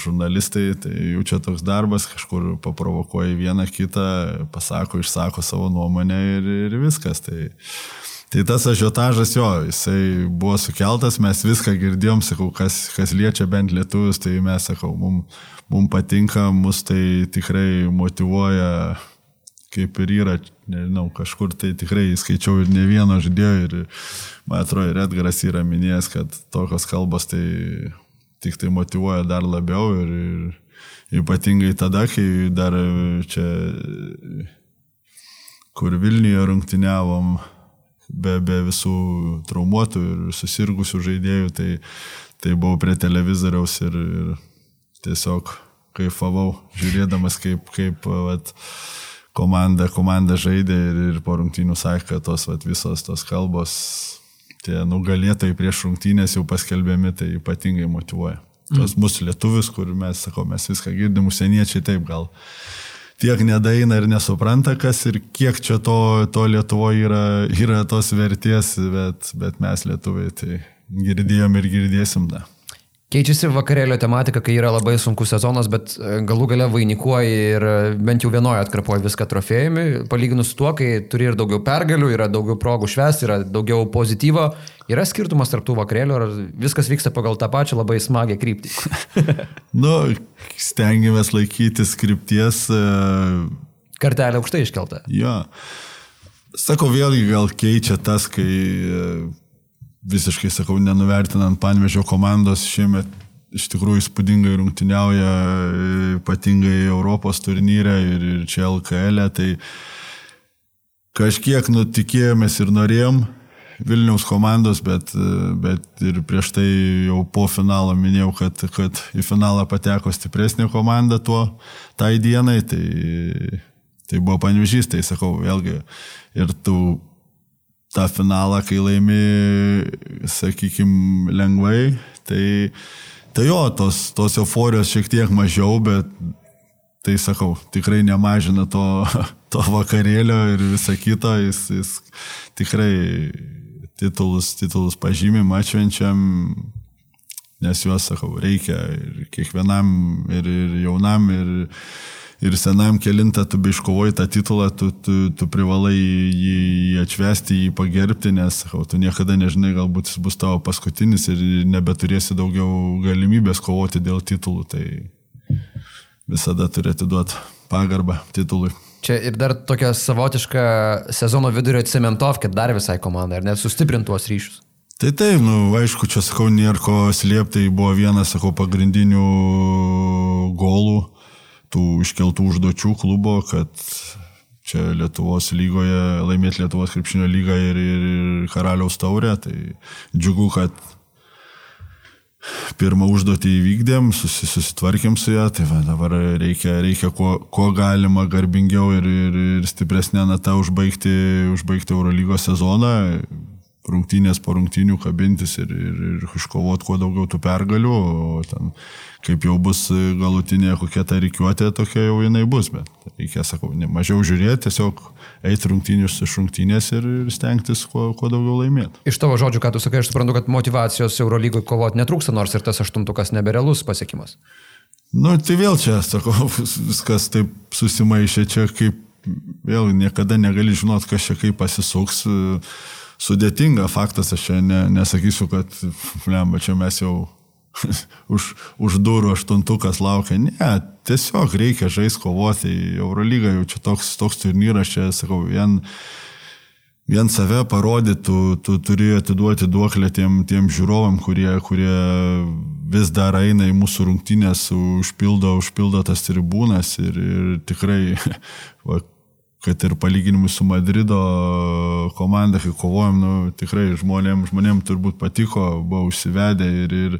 žurnalistai, tai jų čia toks darbas, kažkur paprovokuoja vieną kitą, pasako, išsako savo nuomonę ir, ir viskas. Tai, Tai tas ažiotažas jo, jisai buvo sukeltas, mes viską girdėjom, sakau, kas, kas liečia bent lietuvius, tai mes, sakau, mums mum patinka, mus tai tikrai motivuoja, kaip ir yra, nežinau, kažkur tai tikrai skaičiau ir ne vieno žaidėjo ir, man atrodo, ir Edgaras yra minėjęs, kad tokios kalbos tai tik tai motivuoja dar labiau ir, ir ypatingai tada, kai dar čia, kur Vilniuje rungtyniavom, be, be visų traumuotų ir susirgusių žaidėjų, tai, tai buvau prie televizoriaus ir, ir tiesiog kaifavau, žiūrėdamas, kaip, kaip vat, komanda, komanda žaidė ir, ir po rungtynių sakė, kad tos vat, visos tos kalbos, tie nugalėtojai prieš rungtynės jau paskelbiami, tai ypatingai motivuoja. Tos mm. mūsų lietuvius, kur mes, sakau, mes viską girdim, užsieniečiai taip gal tiek nedaina ir nesupranta, kas ir kiek čia to, to Lietuvoje yra, yra tos vertės, bet, bet mes lietuviai tai girdėjom ir girdėsim da. Keičiasi vakarėlio tematika, kai yra labai sunkus sezonas, bet e, galų gale vainikuoji ir e, bent jau vienoje atkarpoji viską trofėjumi, palyginus su tuo, kai turi ir daugiau pergalių, yra daugiau progų švęsti, yra daugiau pozityvo. Yra skirtumas tarp tų vakarėlių, ar viskas vyksta pagal tą pačią labai smagią kryptį? nu, stengiamės laikytis krypties. Uh... Kartelė aukštai iškelta. Jo. Sakau, vėlgi gal keičia tas, kai e, visiškai, sakau, nenuvertinant panvežio komandos šiemet iš tikrųjų įspūdingai rungtyniauja, ypatingai Europos turnyre ir, ir čia LKL, e, tai kažkiek nutikėjomės ir norėjom Vilniaus komandos, bet, bet ir prieš tai jau po finalo minėjau, kad, kad į finalą pateko stipresnė komanda tuo tai dienai, tai, tai buvo panvežys, tai sakau, vėlgi, ir tu tą finalą, kai laimi, sakykime, lengvai, tai Tai jo, tos, tos euforijos šiek tiek mažiau, bet tai sakau, tikrai nemažina to, to vakarėlio ir visą kitą, jis, jis tikrai titulus, titulus pažymim, atšvenčiam, nes juos, sakau, reikia ir kiekvienam, ir, ir jaunam, ir, ir senam kilintą tu biškovoji tą titulą, tu, tu, tu privalai jį, jį atšvesti, jį pagerbti, nes sakau, tu niekada nežinai, galbūt jis bus tavo paskutinis ir nebeturėsi daugiau galimybės kovoti dėl titulų, tai visada turėti duoti pagarbą titului. Čia ir dar tokia savotiška sezono vidurio cementovkė dar visai komandai, ar net sustiprintuos ryšius. Tai taip, nu, aišku, čia sakau, nėra ko slėpti, tai buvo vienas, sakau, pagrindinių golų tų iškeltų užduočių klubo, kad čia Lietuvos lygoje laimėti Lietuvos krepšinio lygą ir, ir, ir karaliaus taurę. Tai džiugu, kad pirmą užduotį įvykdėm, susi, susitvarkėm su ją, tai va, dabar reikia, reikia kuo, kuo galima garbingiau ir, ir, ir stipresnė nata užbaigti, užbaigti Eurolygos sezoną rungtynės po rungtynių kabintis ir, ir, ir iškovoti kuo daugiau tų pergalių, o ten kaip jau bus galutinė kokia ta reikiuotė, tokia jau jinai bus, bet reikia, sakau, mažiau žiūrėti, tiesiog eiti rungtynius iš rungtynės ir, ir stengtis kuo, kuo daugiau laimėti. Iš tavo žodžių, ką tu sakai, aš suprantu, kad motivacijos Eurolygoje kovoti netrūksta, nors ir tas aštuntukas neberealus pasiekimas. Nu, tai vėl čia, sakau, viskas taip susimaišė čia, kaip vėl niekada negali žinot, kas čia kaip pasisuks. Uh, sudėtinga faktas, aš čia ne, nesakysiu, kad, lemba, čia mes jau už, už durų aštuntukas laukia. Ne, tiesiog reikia žaisti kovoti. Eurolyga jau čia toks, toks turnyras, čia, sakau, vien, vien save parodyti, tu, tu turi atiduoti duoklę tiem, tiem žiūrovam, kurie, kurie vis dar eina į mūsų rungtynės, užpildo, užpildo tas tribūnas ir, ir tikrai va, kad ir palyginimui su Madrido komanda, kai kovojom, nu, tikrai žmonėm, žmonėm turbūt patiko, buvo užsivedę ir, ir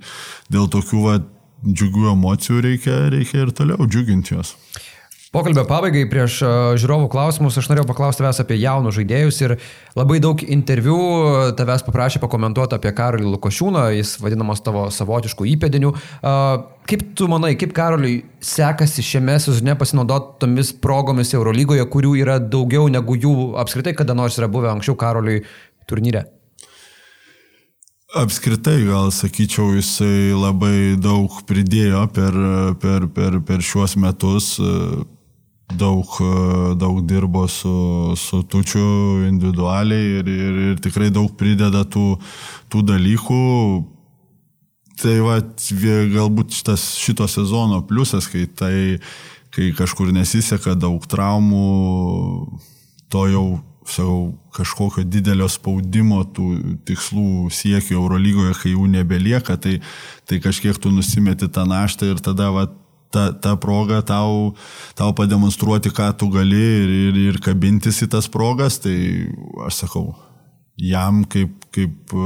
dėl tokių va, džiugių emocijų reikia, reikia ir toliau džiuginti juos. Pokalbio pabaigai prieš žiūrovų klausimus aš norėjau paklausti tavęs apie jaunus žaidėjus ir labai daug interviu tavęs paprašė pakomentuoti apie Karolį Lukošiūną, jis vadinamas tavo savotiškų įpėdinių. Kaip tu manai, kaip Karoliui sekasi šiame sezone pasinaudoti tomis progomis Eurolygoje, kurių yra daugiau negu jų apskritai kada nors yra buvę anksčiau Karoliui turnyre? Apskritai, gal sakyčiau, jisai labai daug pridėjo per, per, per, per šiuos metus daug, daug dirbo su, su tučiu individualiai ir, ir, ir tikrai daug prideda tų, tų dalykų. Tai va, galbūt šitas, šito sezono pliusas, kai, tai, kai kažkur nesiseka daug traumų, to jau sakau, kažkokio didelio spaudimo tų tikslų siekių Eurolygoje, kai jų nebelieka, tai, tai kažkiek tu nusimeti tą naštą ir tada va, ta, ta proga tau, tau pademonstruoti, ką tu gali ir, ir, ir kabintis į tas progas, tai aš sakau, jam kaip, kaip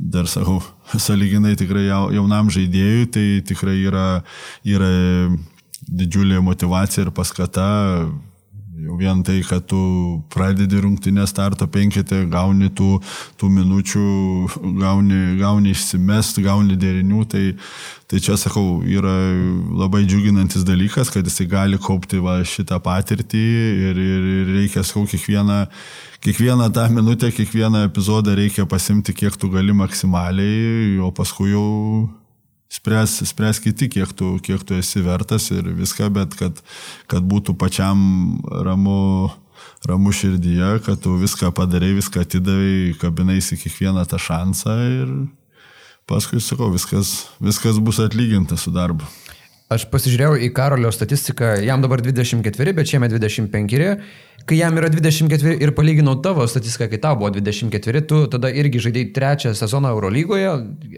dar sakau, saliginai tikrai jaunam žaidėjui, tai tikrai yra, yra didžiulė motivacija ir paskata Jau vien tai, kad tu pradedi rungtinę starto penketę, gauni tų, tų minučių, gauni, gauni išsimest, gauni derinių, tai, tai čia, sakau, yra labai džiuginantis dalykas, kad jisai gali kaupti va, šitą patirtį ir, ir, ir reikia, sakau, kiekvieną, kiekvieną tą minutę, kiekvieną epizodą reikia pasimti, kiek tu gali maksimaliai, o paskui jau spręs, spręs kiti, kiek tu, kiek tu esi vertas ir viską, bet kad, kad būtų pačiam ramu, ramu širdyje, kad tu viską padarai, viską atidavai, kabinais į kiekvieną tą šansą ir paskui, sakau, viskas, viskas bus atlyginta su darbu. Aš pasižiūrėjau į Karolio statistiką, jam dabar 24, bet šiemet 25. Kai jam yra 24 ir palyginau tavo statistiką, kai tau buvo 24, tu tada irgi žaidėjai trečią sezoną Eurolygoje,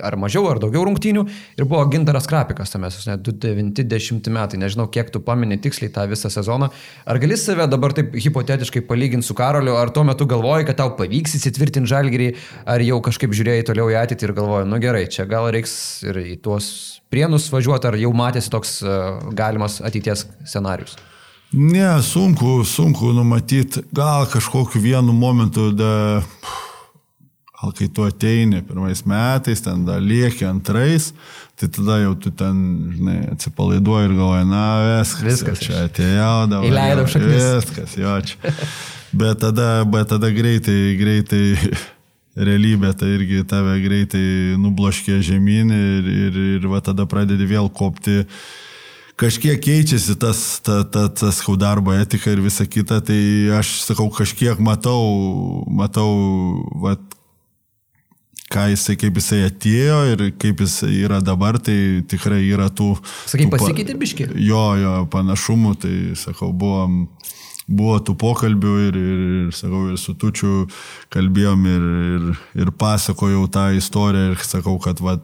ar mažiau, ar daugiau rungtynių, ir buvo Gintaras Krapikas tame sezone, 290 metai, nežinau, kiek tu pamini tiksliai tą visą sezoną. Ar gali save dabar taip hipotetiškai palyginti su Karoliu, ar tuo metu galvoji, kad tau pavyks įsitvirtinti žalgerį, ar jau kažkaip žiūrėjai toliau į ateitį ir galvoji, nu gerai, čia gal reiks ir į tuos prienus važiuoti, ar jau matėsi toks uh, galimas ateities scenarius? Ne, sunku, sunku numatyti, gal kažkokiu vienu momentu, da, gal kai tu ateini pirmais metais, ten da lieki antrais, tai tada jau tu ten, žinai, atsipalaiduoji ir galvoji, na, viskas, Viskas čia atėjau, dabar. Įleidau šaknis. Viskas, jo čia. Bet tada, bet tada greitai, greitai realybė tai irgi tave greitai nubloškė žemyn ir, ir, ir va tada pradedi vėl kopti. Kažkiek keičiasi tas, ta, ta, tas kau darbo etika ir visa kita, tai aš sakau, kažkiek matau, matau, va, ką jisai, kaip jisai atėjo ir kaip jisai yra dabar, tai tikrai yra tų... Sakai, pasikeitė biški? Jo, jo, panašumų, tai sakau, buvom, buvo tų pokalbių ir, ir, ir sakau, ir su tučiu kalbėjom ir, ir, ir pasakojau tą istoriją ir sakau, kad va,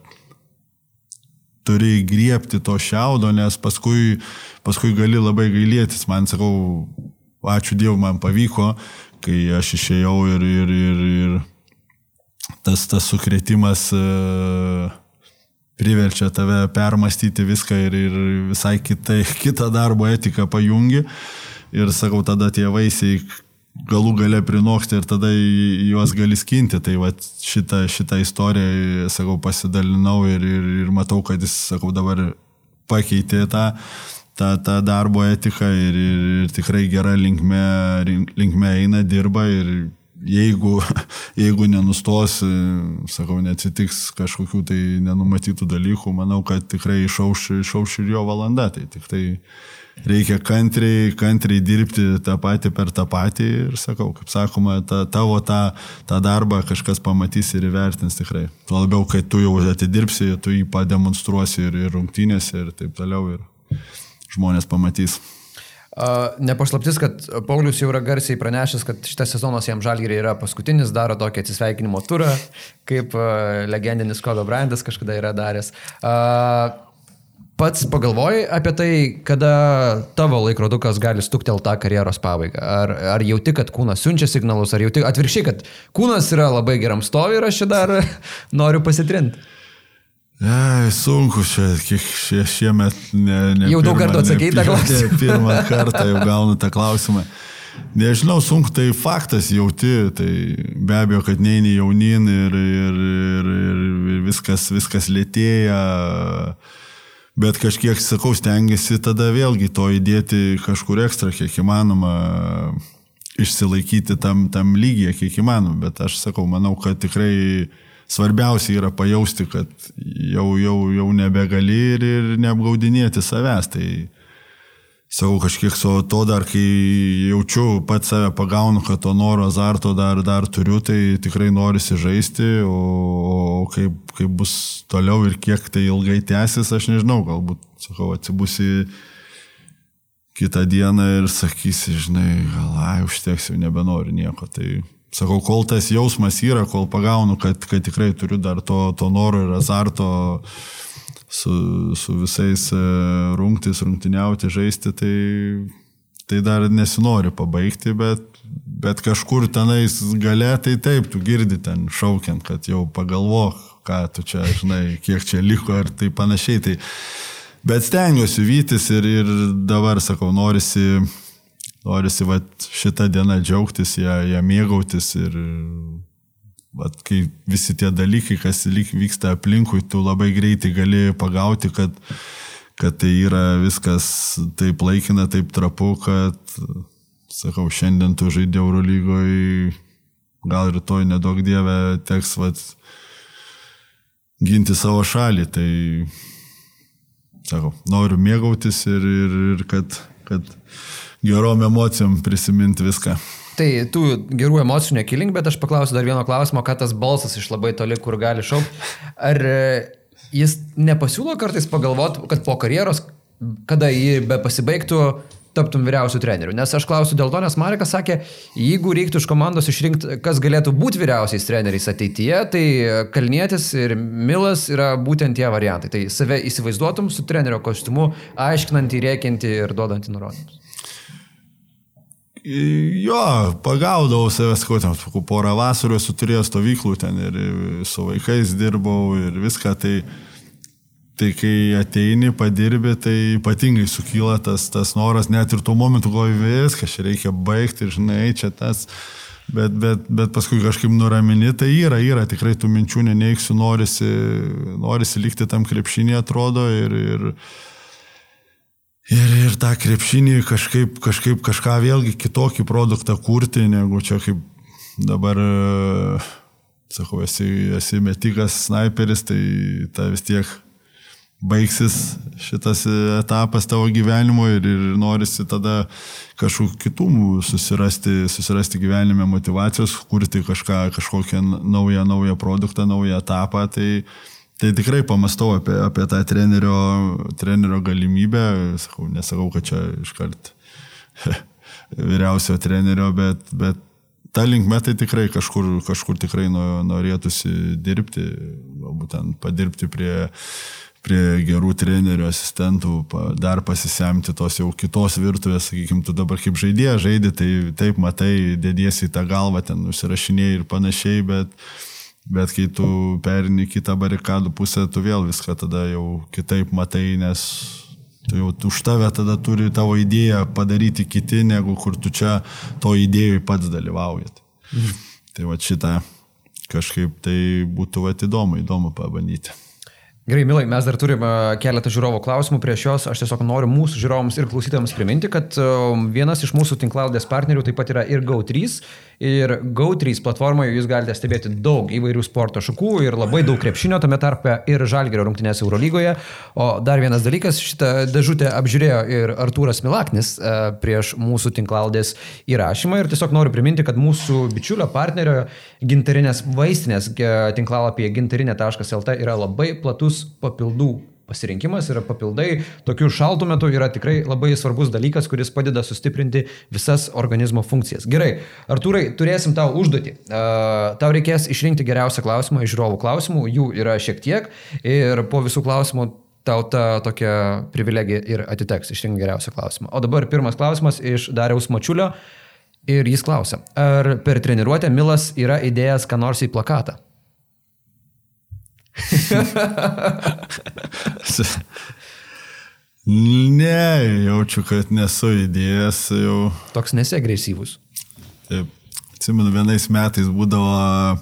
turi griepti to šiaudo, nes paskui, paskui gali labai gailėtis. Man sakau, ačiū Dievui, man pavyko, kai aš išėjau ir, ir, ir, ir tas, tas sukretimas e, priverčia tave permastyti viską ir, ir visai kitai, kitą darbo etiką pajungi. Ir sakau, tada tie vaisiai galų gale prinoksti ir tada juos gali skinti. Tai va šitą, šitą istoriją, sakau, pasidalinau ir, ir, ir matau, kad jis, sakau, dabar pakeitė tą, tą, tą darbo etiką ir, ir, ir tikrai gera linkme, linkme eina, dirba ir jeigu, jeigu nenustos, sakau, neatsitiks kažkokių tai nenumatytų dalykų, manau, kad tikrai išauš, išauš ir jo valanda. Tai tik tai reikia kantriai, kantriai dirbti tą patį per tą patį ir sakau, kaip sakoma, ta, tavo tą, tą darbą kažkas pamatys ir įvertins tikrai. Tuo labiau, kai tu jau atidirbsi, tu jį pademonstruosi ir, ir rungtynėse ir taip toliau ir žmonės pamatys. Nepaslaptis, kad Paulius jau yra garsiai pranešęs, kad šitas sezonas jam žalgiriai yra paskutinis, daro tokį atsisveikinimo turą, kaip legendinis Kodo Brandas kažkada yra daręs. Uh, Pats pagalvojai apie tai, kada tavo laikrodukas gali stuktelti tą karjeros pabaigą? Ar, ar jauti, kad kūnas siunčia signalus, ar jauti atvirkščiai, kad kūnas yra labai geram stovi ir aš čia dar noriu pasitrinti? Ai, sunku kiek šie, šiemet ne, ne Jau daug kartų į tą klausimą. ne Pirmą kartą jau gaunu tą klausimą. Nežinau, sunku, tai faktas jauti, tai be abejo, kad neini jaunin ir, ir, ir, ir viskas, viskas lėtėja. Bet kažkiek, sakau, stengiasi tada vėlgi to įdėti kažkur ekstra, kiek įmanoma, išsilaikyti tam, tam lygiai, kiek įmanoma. Bet aš sakau, manau, kad tikrai svarbiausia yra pajausti, kad jau, jau, jau nebegali ir, ir neapgaudinėti savęs. Tai sakau, kažkiek su to dar, kai jaučiu pat save pagaunu, kad to noro azarto dar, dar turiu, tai tikrai norisi žaisti, o, o kaip, kaip bus toliau ir kiek tai ilgai tęsis, aš nežinau, galbūt, sakau, atsibusi kitą dieną ir sakysi, žinai, gal, ai, užteks, jau nebenoriu nieko. Tai sakau, kol tas jausmas yra, kol pagaunu, kad, kad tikrai turiu dar to, to noro ir azarto su, su visais e, rungtis, rungtiniauti, žaisti, tai, tai dar nesinori pabaigti, bet, bet kažkur tenais gale, tai taip, tu girdi ten šaukiant, kad jau pagalvok, ką tu čia, žinai, kiek čia liko ir tai panašiai. Tai, Bet stengiuosi vytis ir, ir dabar, sakau, norisi, norisi vat, šitą dieną džiaugtis, ją, ją mėgautis ir vat, kai visi tie dalykai, kas lyg vyksta aplinkui, tu labai greitai gali pagauti, kad, kad tai yra viskas taip laikina, taip trapu, kad, sakau, šiandien tu žaidė Eurolygoje, gal rytoj nedaug dievę teks vat, ginti savo šalį. Tai sakau, noriu mėgautis ir, ir, ir kad, kad gerom emocijom prisiminti viską. Tai tų gerų emocijų nekilink, bet aš paklausiu dar vieno klausimo, ką tas balsas iš labai toli, kur gali šaukti. Ar e, jis nepasiūlo kartais pagalvoti, kad po karjeros, kada jį be pasibaigtų, taptum vyriausių trenerių. Nes aš klausiu dėl to, nes Marekas sakė, jeigu reiktų iš komandos išrinkti, kas galėtų būti vyriausiais treneriais ateityje, tai Kalnietis ir Milas yra būtent tie variantai. Tai save įsivaizduotum su trenerio kostiumu, aiškinantį, rėkinti ir duodantį nurodymus. Jo, pagaudavau savęs, ko ten, porą vasarų esu turėjęs stovyklų ten ir su vaikais dirbau ir viską, tai Tai kai ateini, padirbi, tai ypatingai sukyla tas, tas noras, net ir tuo momentu galvoju, viskas, čia reikia baigti, žinai, čia tas. Bet, bet, bet paskui kažkaip nuramini, tai yra, yra, tikrai tų minčių neneiksiu, norisi, norisi likti tam krepšinį, atrodo, ir, ir, ir, ir tą krepšinį kažkaip, kažkaip kažką vėlgi kitokį produktą kurti, negu čia kaip dabar, sakau, esi, esi metikas, sniperis, tai ta vis tiek baigsis šitas etapas tavo gyvenimo ir, ir norisi tada kažkokių kitų susirasti, susirasti gyvenime motivacijos, kurti kažką, kažkokią naują, naują produktą, naują etapą. Tai, tai tikrai pamastau apie, apie tą trenerio, trenerio galimybę. Sakau, nesakau, kad čia iškart vyriausio trenerio, bet, bet ta linkme tai tikrai kažkur, kažkur tikrai norėtųsi dirbti, galbūt ten padirbti prie prie gerų trenerių, asistentų, dar pasisemti tos jau kitos virtuvės, sakykime, tu dabar kaip žaidėjas žaidži, tai taip matai, dėdiesi į tą galvą, ten užsirašinėjai ir panašiai, bet, bet kai tu perini kitą barikadų pusę, tu vėl viską tada jau kitaip matai, nes tu jau už tave tada turi tavo idėją padaryti kiti, negu kur tu čia to idėjui pats dalyvaujat. Mhm. Tai va šitą kažkaip tai būtų va įdomu, įdomu pabandyti. Gerai, Milai, mes dar turime keletą žiūrovų klausimų prieš juos. Aš tiesiog noriu mūsų žiūrovams ir klausytėms priminti, kad um, vienas iš mūsų tinklaudės partnerių taip pat yra ir GO3. Ir GO3 platformoje jūs galite stebėti daug įvairių sporto šakų ir labai daug krepšinio, tame tarpe ir Žalgerio rungtynės Eurolygoje. O dar vienas dalykas, šitą dėžutę apžiūrėjo ir Artūras Milaknis e, prieš mūsų tinklaudės įrašymą. Ir tiesiog noriu priminti, kad mūsų bičiulio partnerio gintarinės vaistinės e, tinklalapyje gintarinė.lt yra labai platus papildų pasirinkimas yra papildai. Tokių šaltų metų yra tikrai labai svarbus dalykas, kuris padeda sustiprinti visas organizmo funkcijas. Gerai, Artūrai, turėsim tau užduotį. Tau reikės išrinkti geriausią klausimą iš žiūrovų klausimų, jų yra šiek tiek ir po visų klausimų tau ta tokia privilegija ir atiteks išrinkti geriausią klausimą. O dabar pirmas klausimas iš Dariaus Mačiulio ir jis klausia, ar per treniruotę Milas yra įdėjęs ką nors į plakatą? ne, jaučiu, kad nesu įdėjęs jau. Toks nesi agresyvus. Taip. Atsimenu, vienais metais būdavo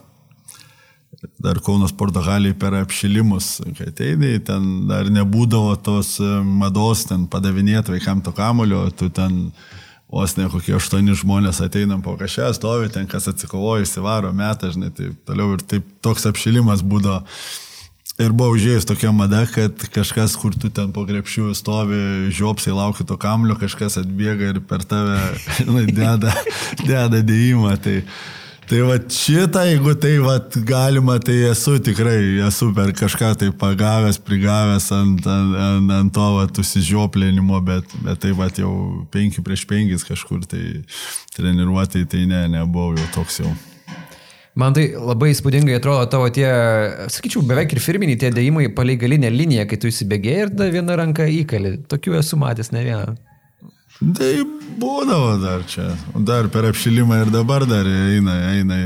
dar Kaunas sporto haliai per apšilimus, kai ateidai, ten dar nebūdavo tos mados ten padavinėti vaikam to kamulio, tu ten vos ne kokie aštuoni žmonės ateinam po kažką, stovi ten, kas atsikovoja, įsivaro metą, žinai, taip toliau ir taip toks apšilimas būdavo. Ir buvo užėjus tokia mada, kad kažkas, kur tu ten po krepšių stovi, žiopsiai laukia to kamlio, kažkas atbėga ir per tave žinai, deda, deda dėjimą. Tai, tai va šitą, jeigu tai va galima, tai esu tikrai, esu per kažką tai pagavęs, prigavęs ant, ant, ant, ant to va susižioplinimo, bet, bet tai va jau penki prieš penkis kažkur tai treniruotai, tai ne, nebuvau jau toks jau. Man tai labai įspūdingai atrodo tavo tie, sakyčiau, beveik ir firminiai tie dėjimai palei galinę liniją, kai tu įsibėgėjai ir da vieną ranką įkali. Tokių esu matęs ne vieną. Tai būdavo dar čia. Dar per apšilimą ir dabar dar eina, eina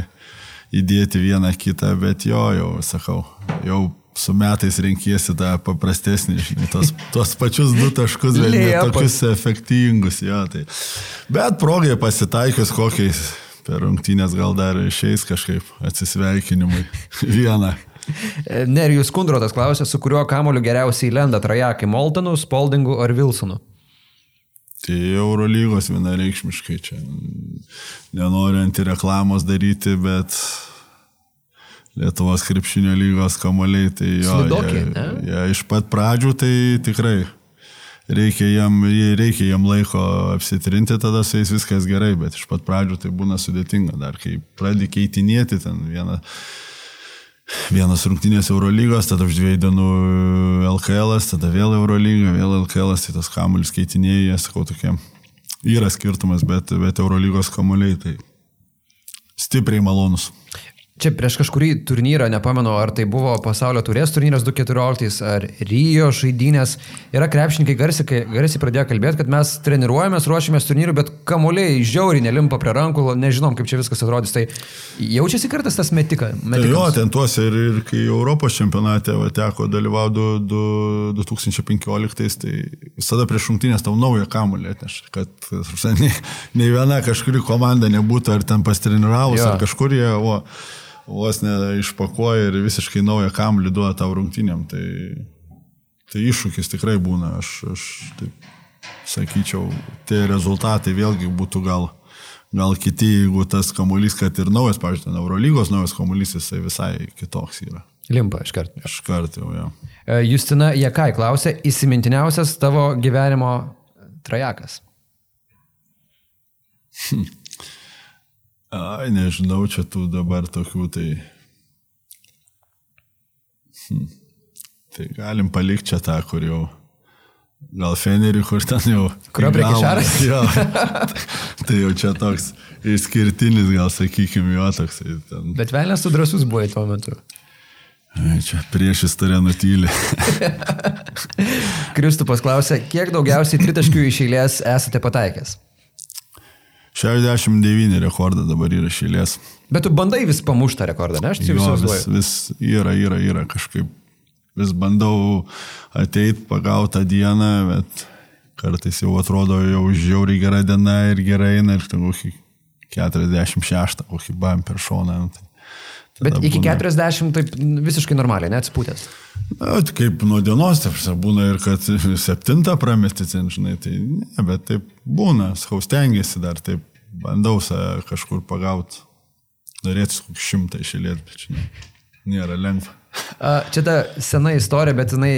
įdėti vieną kitą, bet jo, jau sakau, jau su metais renkiesi tą paprastesnį, žinai, tos, tos pačius du taškus, bet ne tokius efektingus, jo. Tai. Bet progai pasitaikius kokiais per rungtynės gal dar išeis kažkaip atsisveikinimui. Vieną. Nerijus Kundrotas klausė, su kuriuo kamoliu geriausiai lenda trajakai - Moltonu, Spaldingu ar Wilsonu? Tai Eurolygos vienareikšmiškai čia. Nenoriu antireklamos daryti, bet Lietuvos krepšinio lygos kamoliai, tai jo. Slidokė, jie, jie iš pat pradžių tai tikrai reikia jam, reikia jam laiko apsitrinti, tada su jais viskas gerai, bet iš pat pradžių tai būna sudėtinga. Dar kai pradedi keitinėti ten vieną, vienas rungtynės Eurolygos, tada už dviejų dienų LKL, tada vėl Eurolyga, vėl LKL, tai tas kamuolis keitinėjai, jie sakau tokie yra skirtumas, bet, bet Eurolygos kamuoliai tai stipriai malonus. Čia prieš kažkurį turnyrą, nepamenu, ar tai buvo pasaulio turės turnyras 2014 ar Rio žaidynės. Yra krepšininkai garsiai, garsiai pradėjo kalbėti, kad mes treniruojamės, ruošiamės turnyrų, bet kamuoliai žiauriai nelimpa prie rankų, nežinom, kaip čia viskas atrodys. Tai jaučiasi kartais tas metika. Tai jo, ten tuose ir, ir kai Europos čempionate va, teko dalyvauti 2015, tai visada prieš šimtinės tau naują kamuolį atneš, kad ne, ne viena kažkuri komanda nebūtų ar ten pastreniravus, ar kažkur jie... O, vos neišpakuoja ir visiškai naują kamlį duoda tau rungtynėm. Tai, tai iššūkis tikrai būna. Aš, aš taip sakyčiau, tie rezultatai vėlgi būtų gal, gal kiti, jeigu tas kamuolys, kad ir naujas, pavyzdžiui, Eurolygos naujas kamuolys, jisai visai kitoks yra. Limpa iš karto. Iš karto jau, jo. E, Justina Jekai klausė, įsimintiniausias tavo gyvenimo trajakas. Hm. Ai, nežinau, čia tų dabar tokių tai. Hm. Tai galim palikti čia tą, kur jau. Gal Fenerį, kur ten jau. Kurio prie kišaras? Jo. tai jau čia toks išskirtinis, gal sakykime, jo toks. Ten... Bet velnės tu drasus buvai tuo metu. Ai, čia prieš istoriją nutylį. Kristupas klausė, kiek daugiausiai tritaškių iš eilės esate pataikęs? 69 rekordą dabar yra šilės. Bet tu bandai vis pamuštą rekordą, ne? Aš čia vis, vis, vis yra, yra, yra kažkaip. Vis bandau ateiti pagautą dieną, bet kartais jau atrodo jau žiauriai gera diena ir gerai eina ir ten kokį 46, kokį bam per šoną. Nu, tai Bet iki būna... 40 taip visiškai normaliai, neatsipūtęs. Na, tai kaip nuo dienos, taip būna ir kad septintą pramesti, žinai, tai ne, bet taip būna, skaustengiasi dar, taip bandau save kažkur pagauti. Norėtų kokį šimtą išėlėti, bet žinai, nėra lengva. Čia ta sena istorija, bet jinai,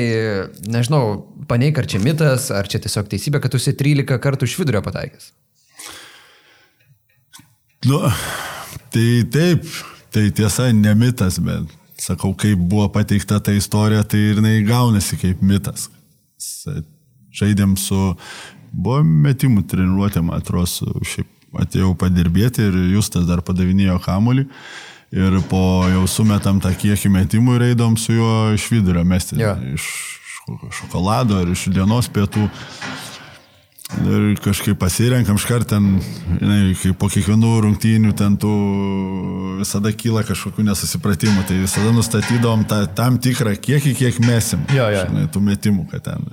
nežinau, paneik ar čia mitas, ar čia tiesiog teisybė, kad tu esi 13 kartų iš vidurio pataikęs. Nu, tai taip, Tai tiesa, ne mitas, bet sakau, kaip buvo pateikta ta istorija, tai ir jinai gaunasi kaip mitas. Žaidėm su, buvo metimų treniruotė, man atrodo, šiaip atėjau padirbėti ir Justas dar padavinėjo kamolį. Ir po jau sumetam tą kiekį metimų ir eidom su juo iš vidurio mesti. Ja. Iš šokolado ar iš dienos pietų. Ir kažkaip pasirenkam iškart ten, žinai, kaip po kiekvienų rungtynių ten tų visada kyla kažkokių nesusipratimų, tai visada nustatydom tą, tam tikrą kiekį, kiek mesim. Jo, jo. Žinai, tų metimų, kad ten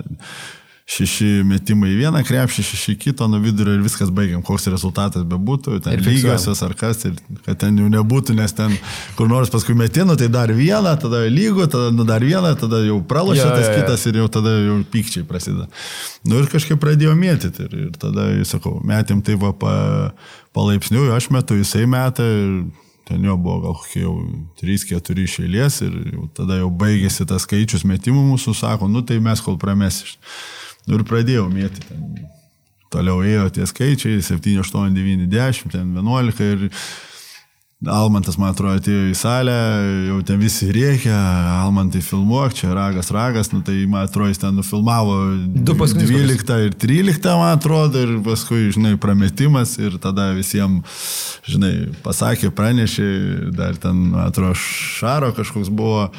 šeši metimai į vieną krepšį, šeši kito nuo vidurio ir viskas baigiam, koks rezultatas bebūtų, ten lygiosios ar kas, ir kad ten jau nebūtų, nes ten kur nors paskui metinu, tai dar vieną, tada lygų, tada nu, dar vieną, tada jau pralošia ja, tas ja, ja. kitas ir jau tada jau pykčiai prasideda. Nu ir kažkaip pradėjo mėtyti ir, ir tada, sakau, metėm tai va pa, palaipsniui, aš metu, jisai metą ir ten jo buvo gal kokie jau 3-4 išėlės ir jau tada jau baigėsi tas skaičius metimų mūsų, sako, nu tai mes kol pramesis. Nu ir pradėjau mėti ten. Toliau ėjo tie skaičiai, 7, 8, 9, 10, ten 11 ir Almantas, man atrodo, atėjo į salę, jau ten visi rėkia, Almantai filmuok, čia ragas, ragas, nu tai, man atrodo, jis ten nufilmavo 12 ir 13, man atrodo, ir paskui, žinai, prametimas ir tada visiems, žinai, pasakė, pranešė, dar ten, man atrodo, Šaro kažkoks buvo,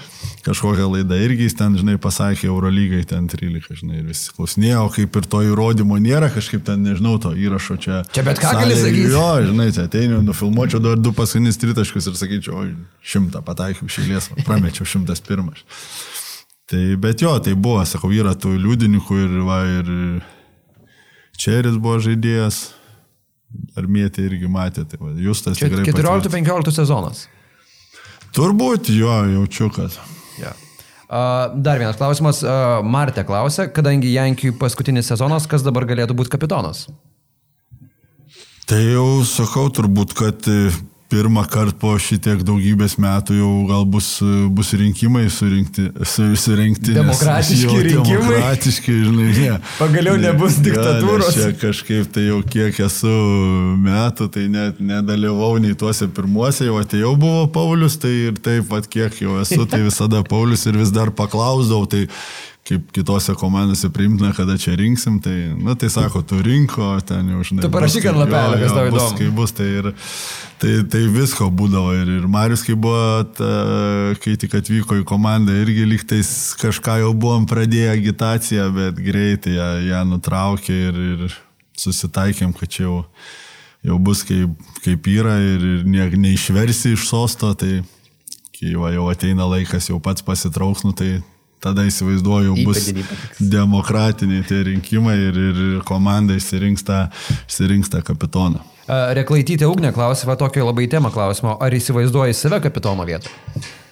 kažkokia laida irgi jis ten, žinai, pasakė Eurolygai ten 13, žinai, ir visi klausinėjo, kaip ir to įrodymo nėra, kažkaip ten, nežinau, to įrašo čia. Čia bet ką gali sakyti? Jo, žinai, čia ateinu, nufilmuočiau dar du paskutinius septynis tritaškus ir sakyčiau, oi, šimtą pataikiau šilės, pramečiau šimtas pirmas. Tai, bet jo, tai buvo, sakau, yra tų liudininkų ir, va, ir Čeris buvo žaidėjas, ar mėtė irgi matė, tai va, jūs tas tikrai. 14-15 sezonas. Turbūt jo, jaučiu, kad. Yeah. Dar vienas klausimas. Martė klausė, kadangi Jankijų paskutinis sezonas, kas dabar galėtų būti kapitonas? Tai jau sakau turbūt, kad pirmą kartą po šitiek daugybės metų jau gal bus, bus rinkimai surinkti, su, surinkti. Demokratiški rinkimai. Demokratiški, žinai, ne. Pagaliau ne, nebus diktatūros. Ja, čia kažkaip tai jau kiek esu metų, tai net nedalyvau nei tuose pirmuose, jau atėjau buvo Paulius, tai ir taip pat kiek jau esu, tai visada Paulius ir vis dar paklausdavau, tai kaip kitose komandose priimtina, kada čia rinksim, tai, na, tai sako, tu rinko, ten jau žinai. Tu parašyk ant lapelio, kas tau įdomu. Kai bus, tai, ir, tai, tai visko būdavo. Ir, ir Marius, kai buvo, ta, kai tik atvyko į komandą, irgi lygtais kažką jau buvom pradėję agitaciją, bet greitai ją, ją nutraukė ir, ir susitaikėm, kad čia jau, jau bus kaip, kaip yra ir, ir ne, neišversi iš sosto, tai kai va, jau ateina laikas, jau pats pasitrauks, nu, tai tada įsivaizduoju, bus demokratiniai tie rinkimai ir, ir komanda išsirinks tą, išsirinks tą kapitoną. Reklaitytė Ugnė klausė, va tokio labai temą klausimo, ar įsivaizduoji save kapitono vietą?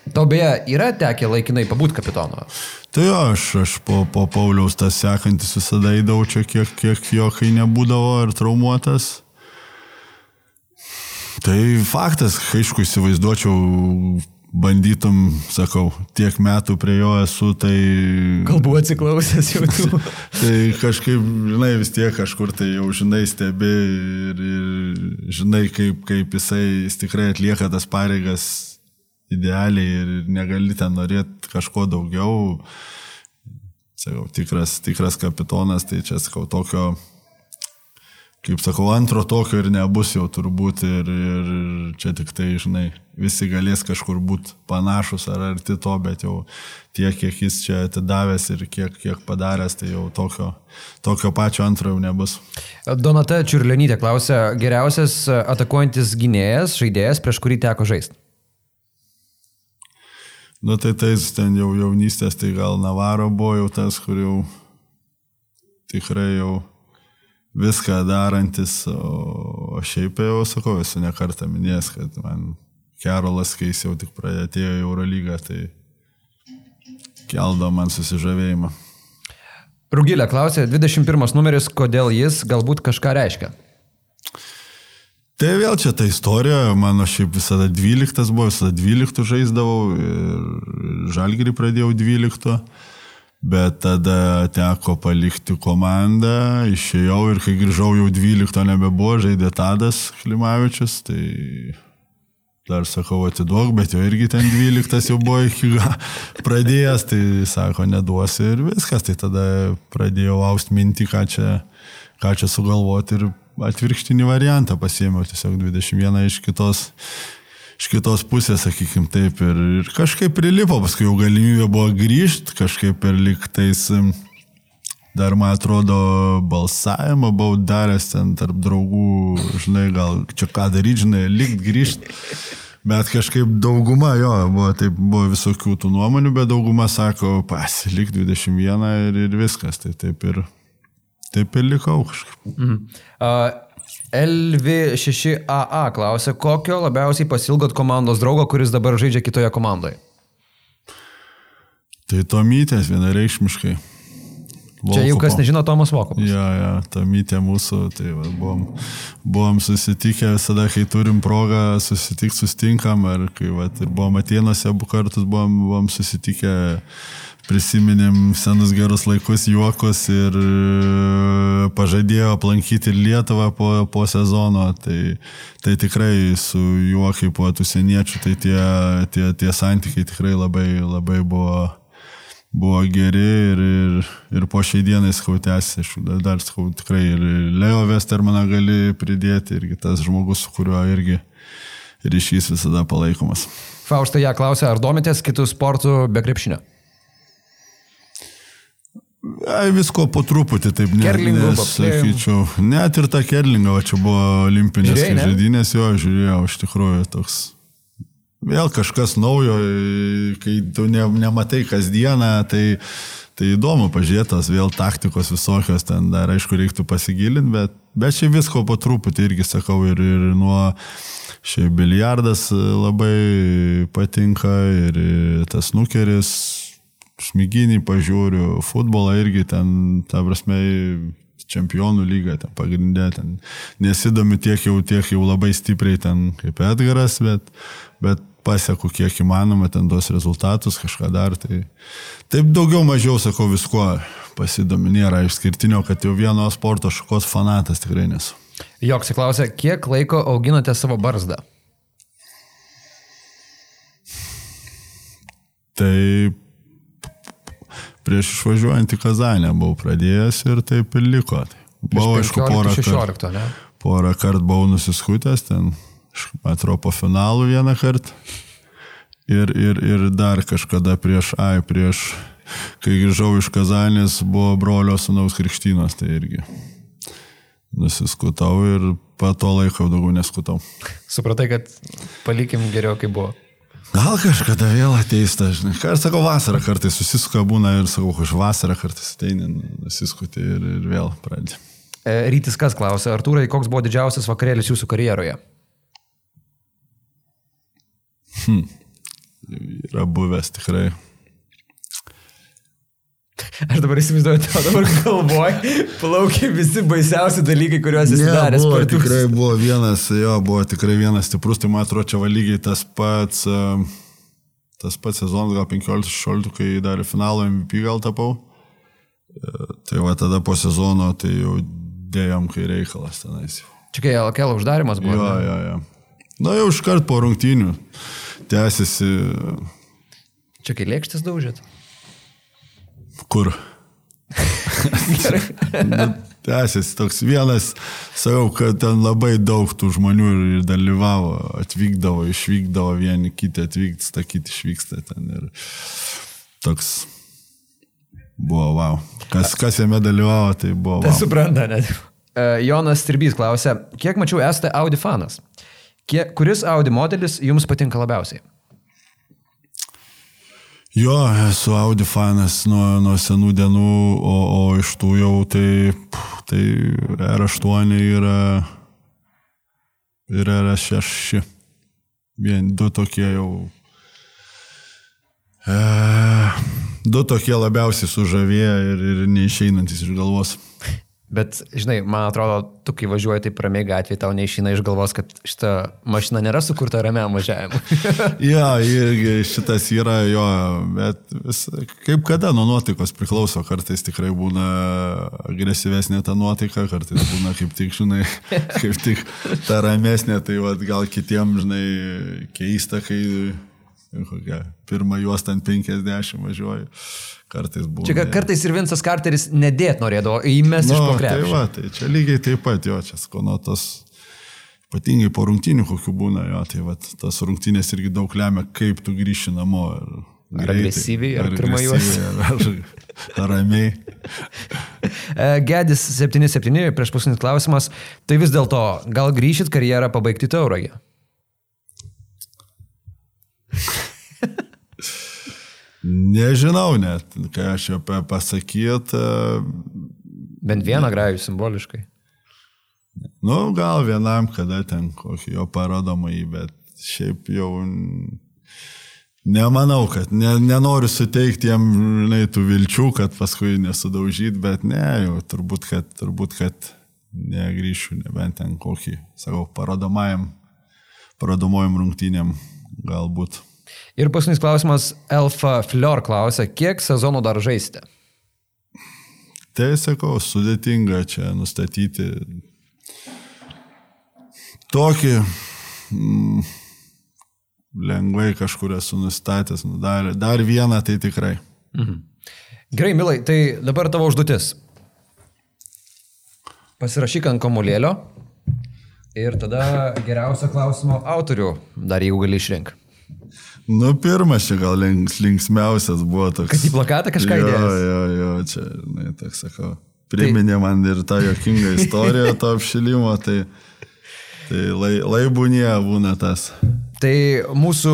Tau beje yra tekę laikinai pabūti kapitonu? Tai jo, aš, aš po, po Pauliaus tas sekantis visada įdavau čia, kiek, kiek jo, kai nebūdavo ir traumuotas. Tai faktas, aišku, įsivaizduočiau bandytum, sakau, tiek metų prie jo esu, tai... Galbūt atsiklausęs jau tu. tai kažkaip, žinai, vis tiek kažkur tai jau, žinai, stebi ir, ir žinai, kaip, kaip jisai jis tikrai atlieka tas pareigas idealiai ir negali ten norėti kažko daugiau. Sakau, tikras, tikras kapitonas, tai čia, sakau, tokio kaip sakau, antro tokio ir nebus jau turbūt ir, ir čia tik tai, žinai, visi galės kažkur būti panašus ar arti to, bet jau tiek, kiek jis čia atidavęs ir kiek, kiek padaręs, tai jau tokio, tokio pačio antro jau nebus. Donata Čiurlenytė klausė, geriausias atakuojantis gynėjas, žaidėjas, prieš kurį teko žaisti. Nu tai tais ten jau jaunystės, tai gal Navaro buvo jau tas, kur jau tikrai jau viską darantis, o šiaip jau sakau, esu nekartą minėjęs, kad man Kerolas, kai jis jau tik pradėjo į Eurolygą, tai keldo man susižavėjimą. Rugilė klausė, 21 numeris, kodėl jis galbūt kažką reiškia? Tai vėl čia ta istorija, mano šiaip visada 12 buvo, visada 12 žaisdavau ir žalgerį pradėjau 12. Bet tada teko palikti komandą, išėjau ir kai grįžau jau 12 nebebuvo, žaidė Tadas Klimavičius, tai dar sakau atiduok, bet jo irgi ten 12 jau buvo iki pradėjęs, tai sako neduosi ir viskas, tai tada pradėjau aust mintį, ką čia, ką čia sugalvoti ir atvirkštinį variantą pasiėmiau tiesiog 21 iš kitos iš kitos pusės, sakykim taip, ir, ir kažkaip prilipo, paskui jau galimybė buvo grįžti, kažkaip ir liktais, dar man atrodo, balsavimą buvau daręs ten tarp draugų, žinai, gal čia ką daryti, žinai, likt grįžti. Bet kažkaip dauguma jo, buvo, taip, buvo visokių tų nuomonių, bet dauguma sako, pasilik 21 ir, ir viskas, tai taip ir, taip ir likau kažkaip. Mhm. Uh, LV6AA klausia, kokio labiausiai pasilgot komandos draugo, kuris dabar žaidžia kitoje komandoje? Tai Tomytės vienareikšmiškai. Volkopo. Čia jau kas nežino, Tomas Vokopas. Ja, ja, Tomytė mūsų, tai va, buvom, buvom susitikę visada, kai turim progą susitikti, sustinkam, ar kai va, ir buvom Atenuose abu kartus, buvom, buvom susitikę prisiminėm senus gerus laikus, juokus ir e, pažadėjo aplankyti Lietuvą po, po sezono. Tai, tai tikrai su juo kaip po tų seniečių, tai tie, tie, tie santykiai tikrai labai, labai buvo, buvo geri ir, ir, ir po šiai dienai skautėsi. Aš dar skau tikrai ir Leo Westermaną gali pridėti, irgi tas žmogus, su kuriuo irgi ryšys visada palaikomas. Faustai ją klausė, ar domitės kitų sportų be krepšinio? Ai, visko po truputį, taip ne, nesakyčiau. Net ir ta kerlinga, o čia buvo olimpinės Žiūrėjai, žaidynės, jo, žiūrėjau, iš tikrųjų toks. Vėl kažkas naujo, kai tu ne, nematai kasdieną, tai, tai įdomu pažiūrėtas, vėl taktikos visokios, ten dar aišku reiktų pasigilinti, bet, bet čia visko po truputį irgi sakau ir, ir nuo šiaip biliardas labai patinka ir tas nukeris šmiginį pažiūriu, futbolą irgi ten, ta prasme, čempionų lyga, ten pagrindė, ten nesidomiu tiek jau, tiek jau labai stipriai ten kaip Edgaras, bet, bet pasieku kiek įmanoma ten tos rezultatus, kažką dar. Tai taip daugiau mažiau, sakau, visko pasidomi, nėra išskirtinio, kad jau vieno sporto šakos fanatas tikrai nesu. Joks įklausė, kiek laiko auginate savo barzdą? Taip prieš išvažiuojant į Kazanę buvau pradėjęs ir taip ir liko. Tai buvau, aišku, porą kartų. 16, ne? Porą kartų buvau nusiskutęs, ten, atrodo, po finalų vieną kartą. Ir, ir, ir dar kažkada prieš, ai, prieš, kai grįžau iš Kazanės, buvo brolio sunaus krikštynos, tai irgi nusiskutau ir po to laiko daugiau neskutau. Supratai, kad palikim geriau, kaip buvo. Gal kažkada vėl ateis, ta, žinai. Kartais sakau, vasarą kartais susisuka būna ir sakau, už vasarą kartais ateini, nusiskuti ir, ir vėl pradedi. E, Rytis kas klausė, Artūrai, koks buvo didžiausias vakarėlis jūsų karjeroje? Hm. Yra buvęs tikrai. Aš dabar įsivaizduoju, tau dabar galvoj, plaukia visi baisiausi dalykai, kuriuos Ne, daręs. buvo, per tus- tikrai buvo vienas, jo, buvo tikrai vienas stiprus, tai man atrodo, čia va lygiai tas pats, tas pats sezonas, gal 15-16, kai dar finalo MVP gal tapau. E, Tai va tada po sezono, tai jau dėjom, kai reikalas tenais. Čia kai LKL uždarimas buvo. Jo, jo, jo. Na jau iškart po rungtynių tęsiasi Čia kai lėkštis daužėt. Kur. Gerai. Nu, Tęsiasi toks vienas, sakau, kad ten labai daug tų žmonių ir, dalyvavo, atvykdavo, išvykdavo, vieni kiti atvyksta, kiti išvyksta ten ir toks buvo wow. Kas, kas jame dalyvavo, tai buvo Tai wow. supranta, net. E, Jonas Stirbys klausė, kiek mačiau esate Audi fanas? Kiek, kuris Audi modelis jums patinka labiausiai? Jo, esu Audi fanas nuo, nuo senų dienų, o, o iš tų jau tai, tai R8 yra ir R6. Vien du tokie jau. E, du tokie labiausiai sužavėję ir, ir neišeinantis iš galvos. Bet, žinai, man atrodo, tu kai važiuoji taip ramiai gatvėje, tau neišina iš galvos, kad šita mašina nėra sukurta ramiam važiavimui. Ja, irgi šitas yra jo, bet vis, kaip kada nuo nuotaikos priklauso, kartais tikrai būna agresyvesnė ta nuotaika, kartais būna kaip tik, žinai, kaip tik ta ramesnė, tai vat, gal kitiems, žinai, keista, kai kokia, pirmą juostą ant 50 važiuoju, kartais būna. Čia ka- kartais ir Vinsas Carteris nedėt norėdavo, įmes iš Nu, po tai krepšio. va, tai čia lygiai taip pat, jo, čia skono tas, ypatingai po rungtinių kokių būna, jo, tai va, tas rungtinės irgi daug lemia, kaip tu grįši namo. Ar greitai, ar agresyviai, Ar, ar ramiai. E, Gedis 77, prieš paskutinis klausimas. Tai vis dėlto, gal grįšit karjerą pabaigti taurąją? Nežinau net, ką aš pa- pasakyt. e, Bent vieną grajų simboliškai. Nu, gal vienam, kada ten kokį jo parodomąjį, bet šiaip jau nemanau, kad ne, nenoriu suteikti jam, žinai, tų vilčių, kad paskui nesudaužyt, bet ne, jau turbūt, kad, turbūt, kad negryšiu, nebent ten kokį, sakau, parodomajam, parodomojim rungtynėm galbūt. Ir paskutinis klausimas, Elfa Flor klausia, kiek sezonų dar žaisite? Tai sakau, sudėtinga čia nustatyti tokį mm, lengvai kažkur esu nustatęs, nu, dar, dar vieną tai tikrai. Gerai, Milai, tai dabar tavo užduotis. Pasirašyk ant komulėlio ir tada geriausio klausimo autorių dar jeigu gali išrink. Nu, pirmas čia gal links, linksmiausias buvo toks. Kad į plakatą kažką jo, įdėjęs? jo, jo, čia, na, toks sakau. Priminė man ir tą jokingą istoriją to apšilimo, tai, tai lai, laibūnė būna tas. Tai mūsų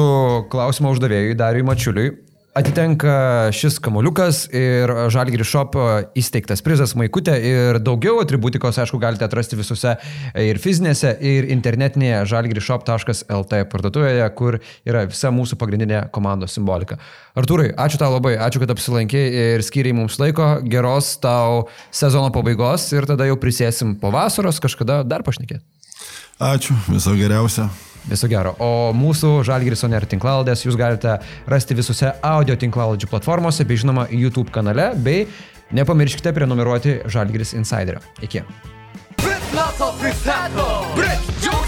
klausimo uždavėjui Dariui Mačiuliui atitenka šis kamoliukas ir Žalgiri Shop įsteigtas prizas Maikutė ir daugiau atributikos, aišku, galite atrasti visose ir fizinėse, ir internetinėje žalgirishop.lt parduotuvėje, kur yra visa mūsų pagrindinė komandos simbolika. Artūrai, ačiū tau labai, ačiū, kad apsilankė ir skiriai mums laiko, geros tau sezono pabaigos ir tada jau prisėsim po vasaros kažkada dar pašnekėti. Ačiū, viso geriausio. Viso gero. O mūsų Žalgiris Oner tinklaladės jūs galite rasti visose audio tinklaladžių platformose, bei žinoma YouTube kanale, bei nepamirškite prenumeruoti Žalgiris Insiderio. Iki. Bryt,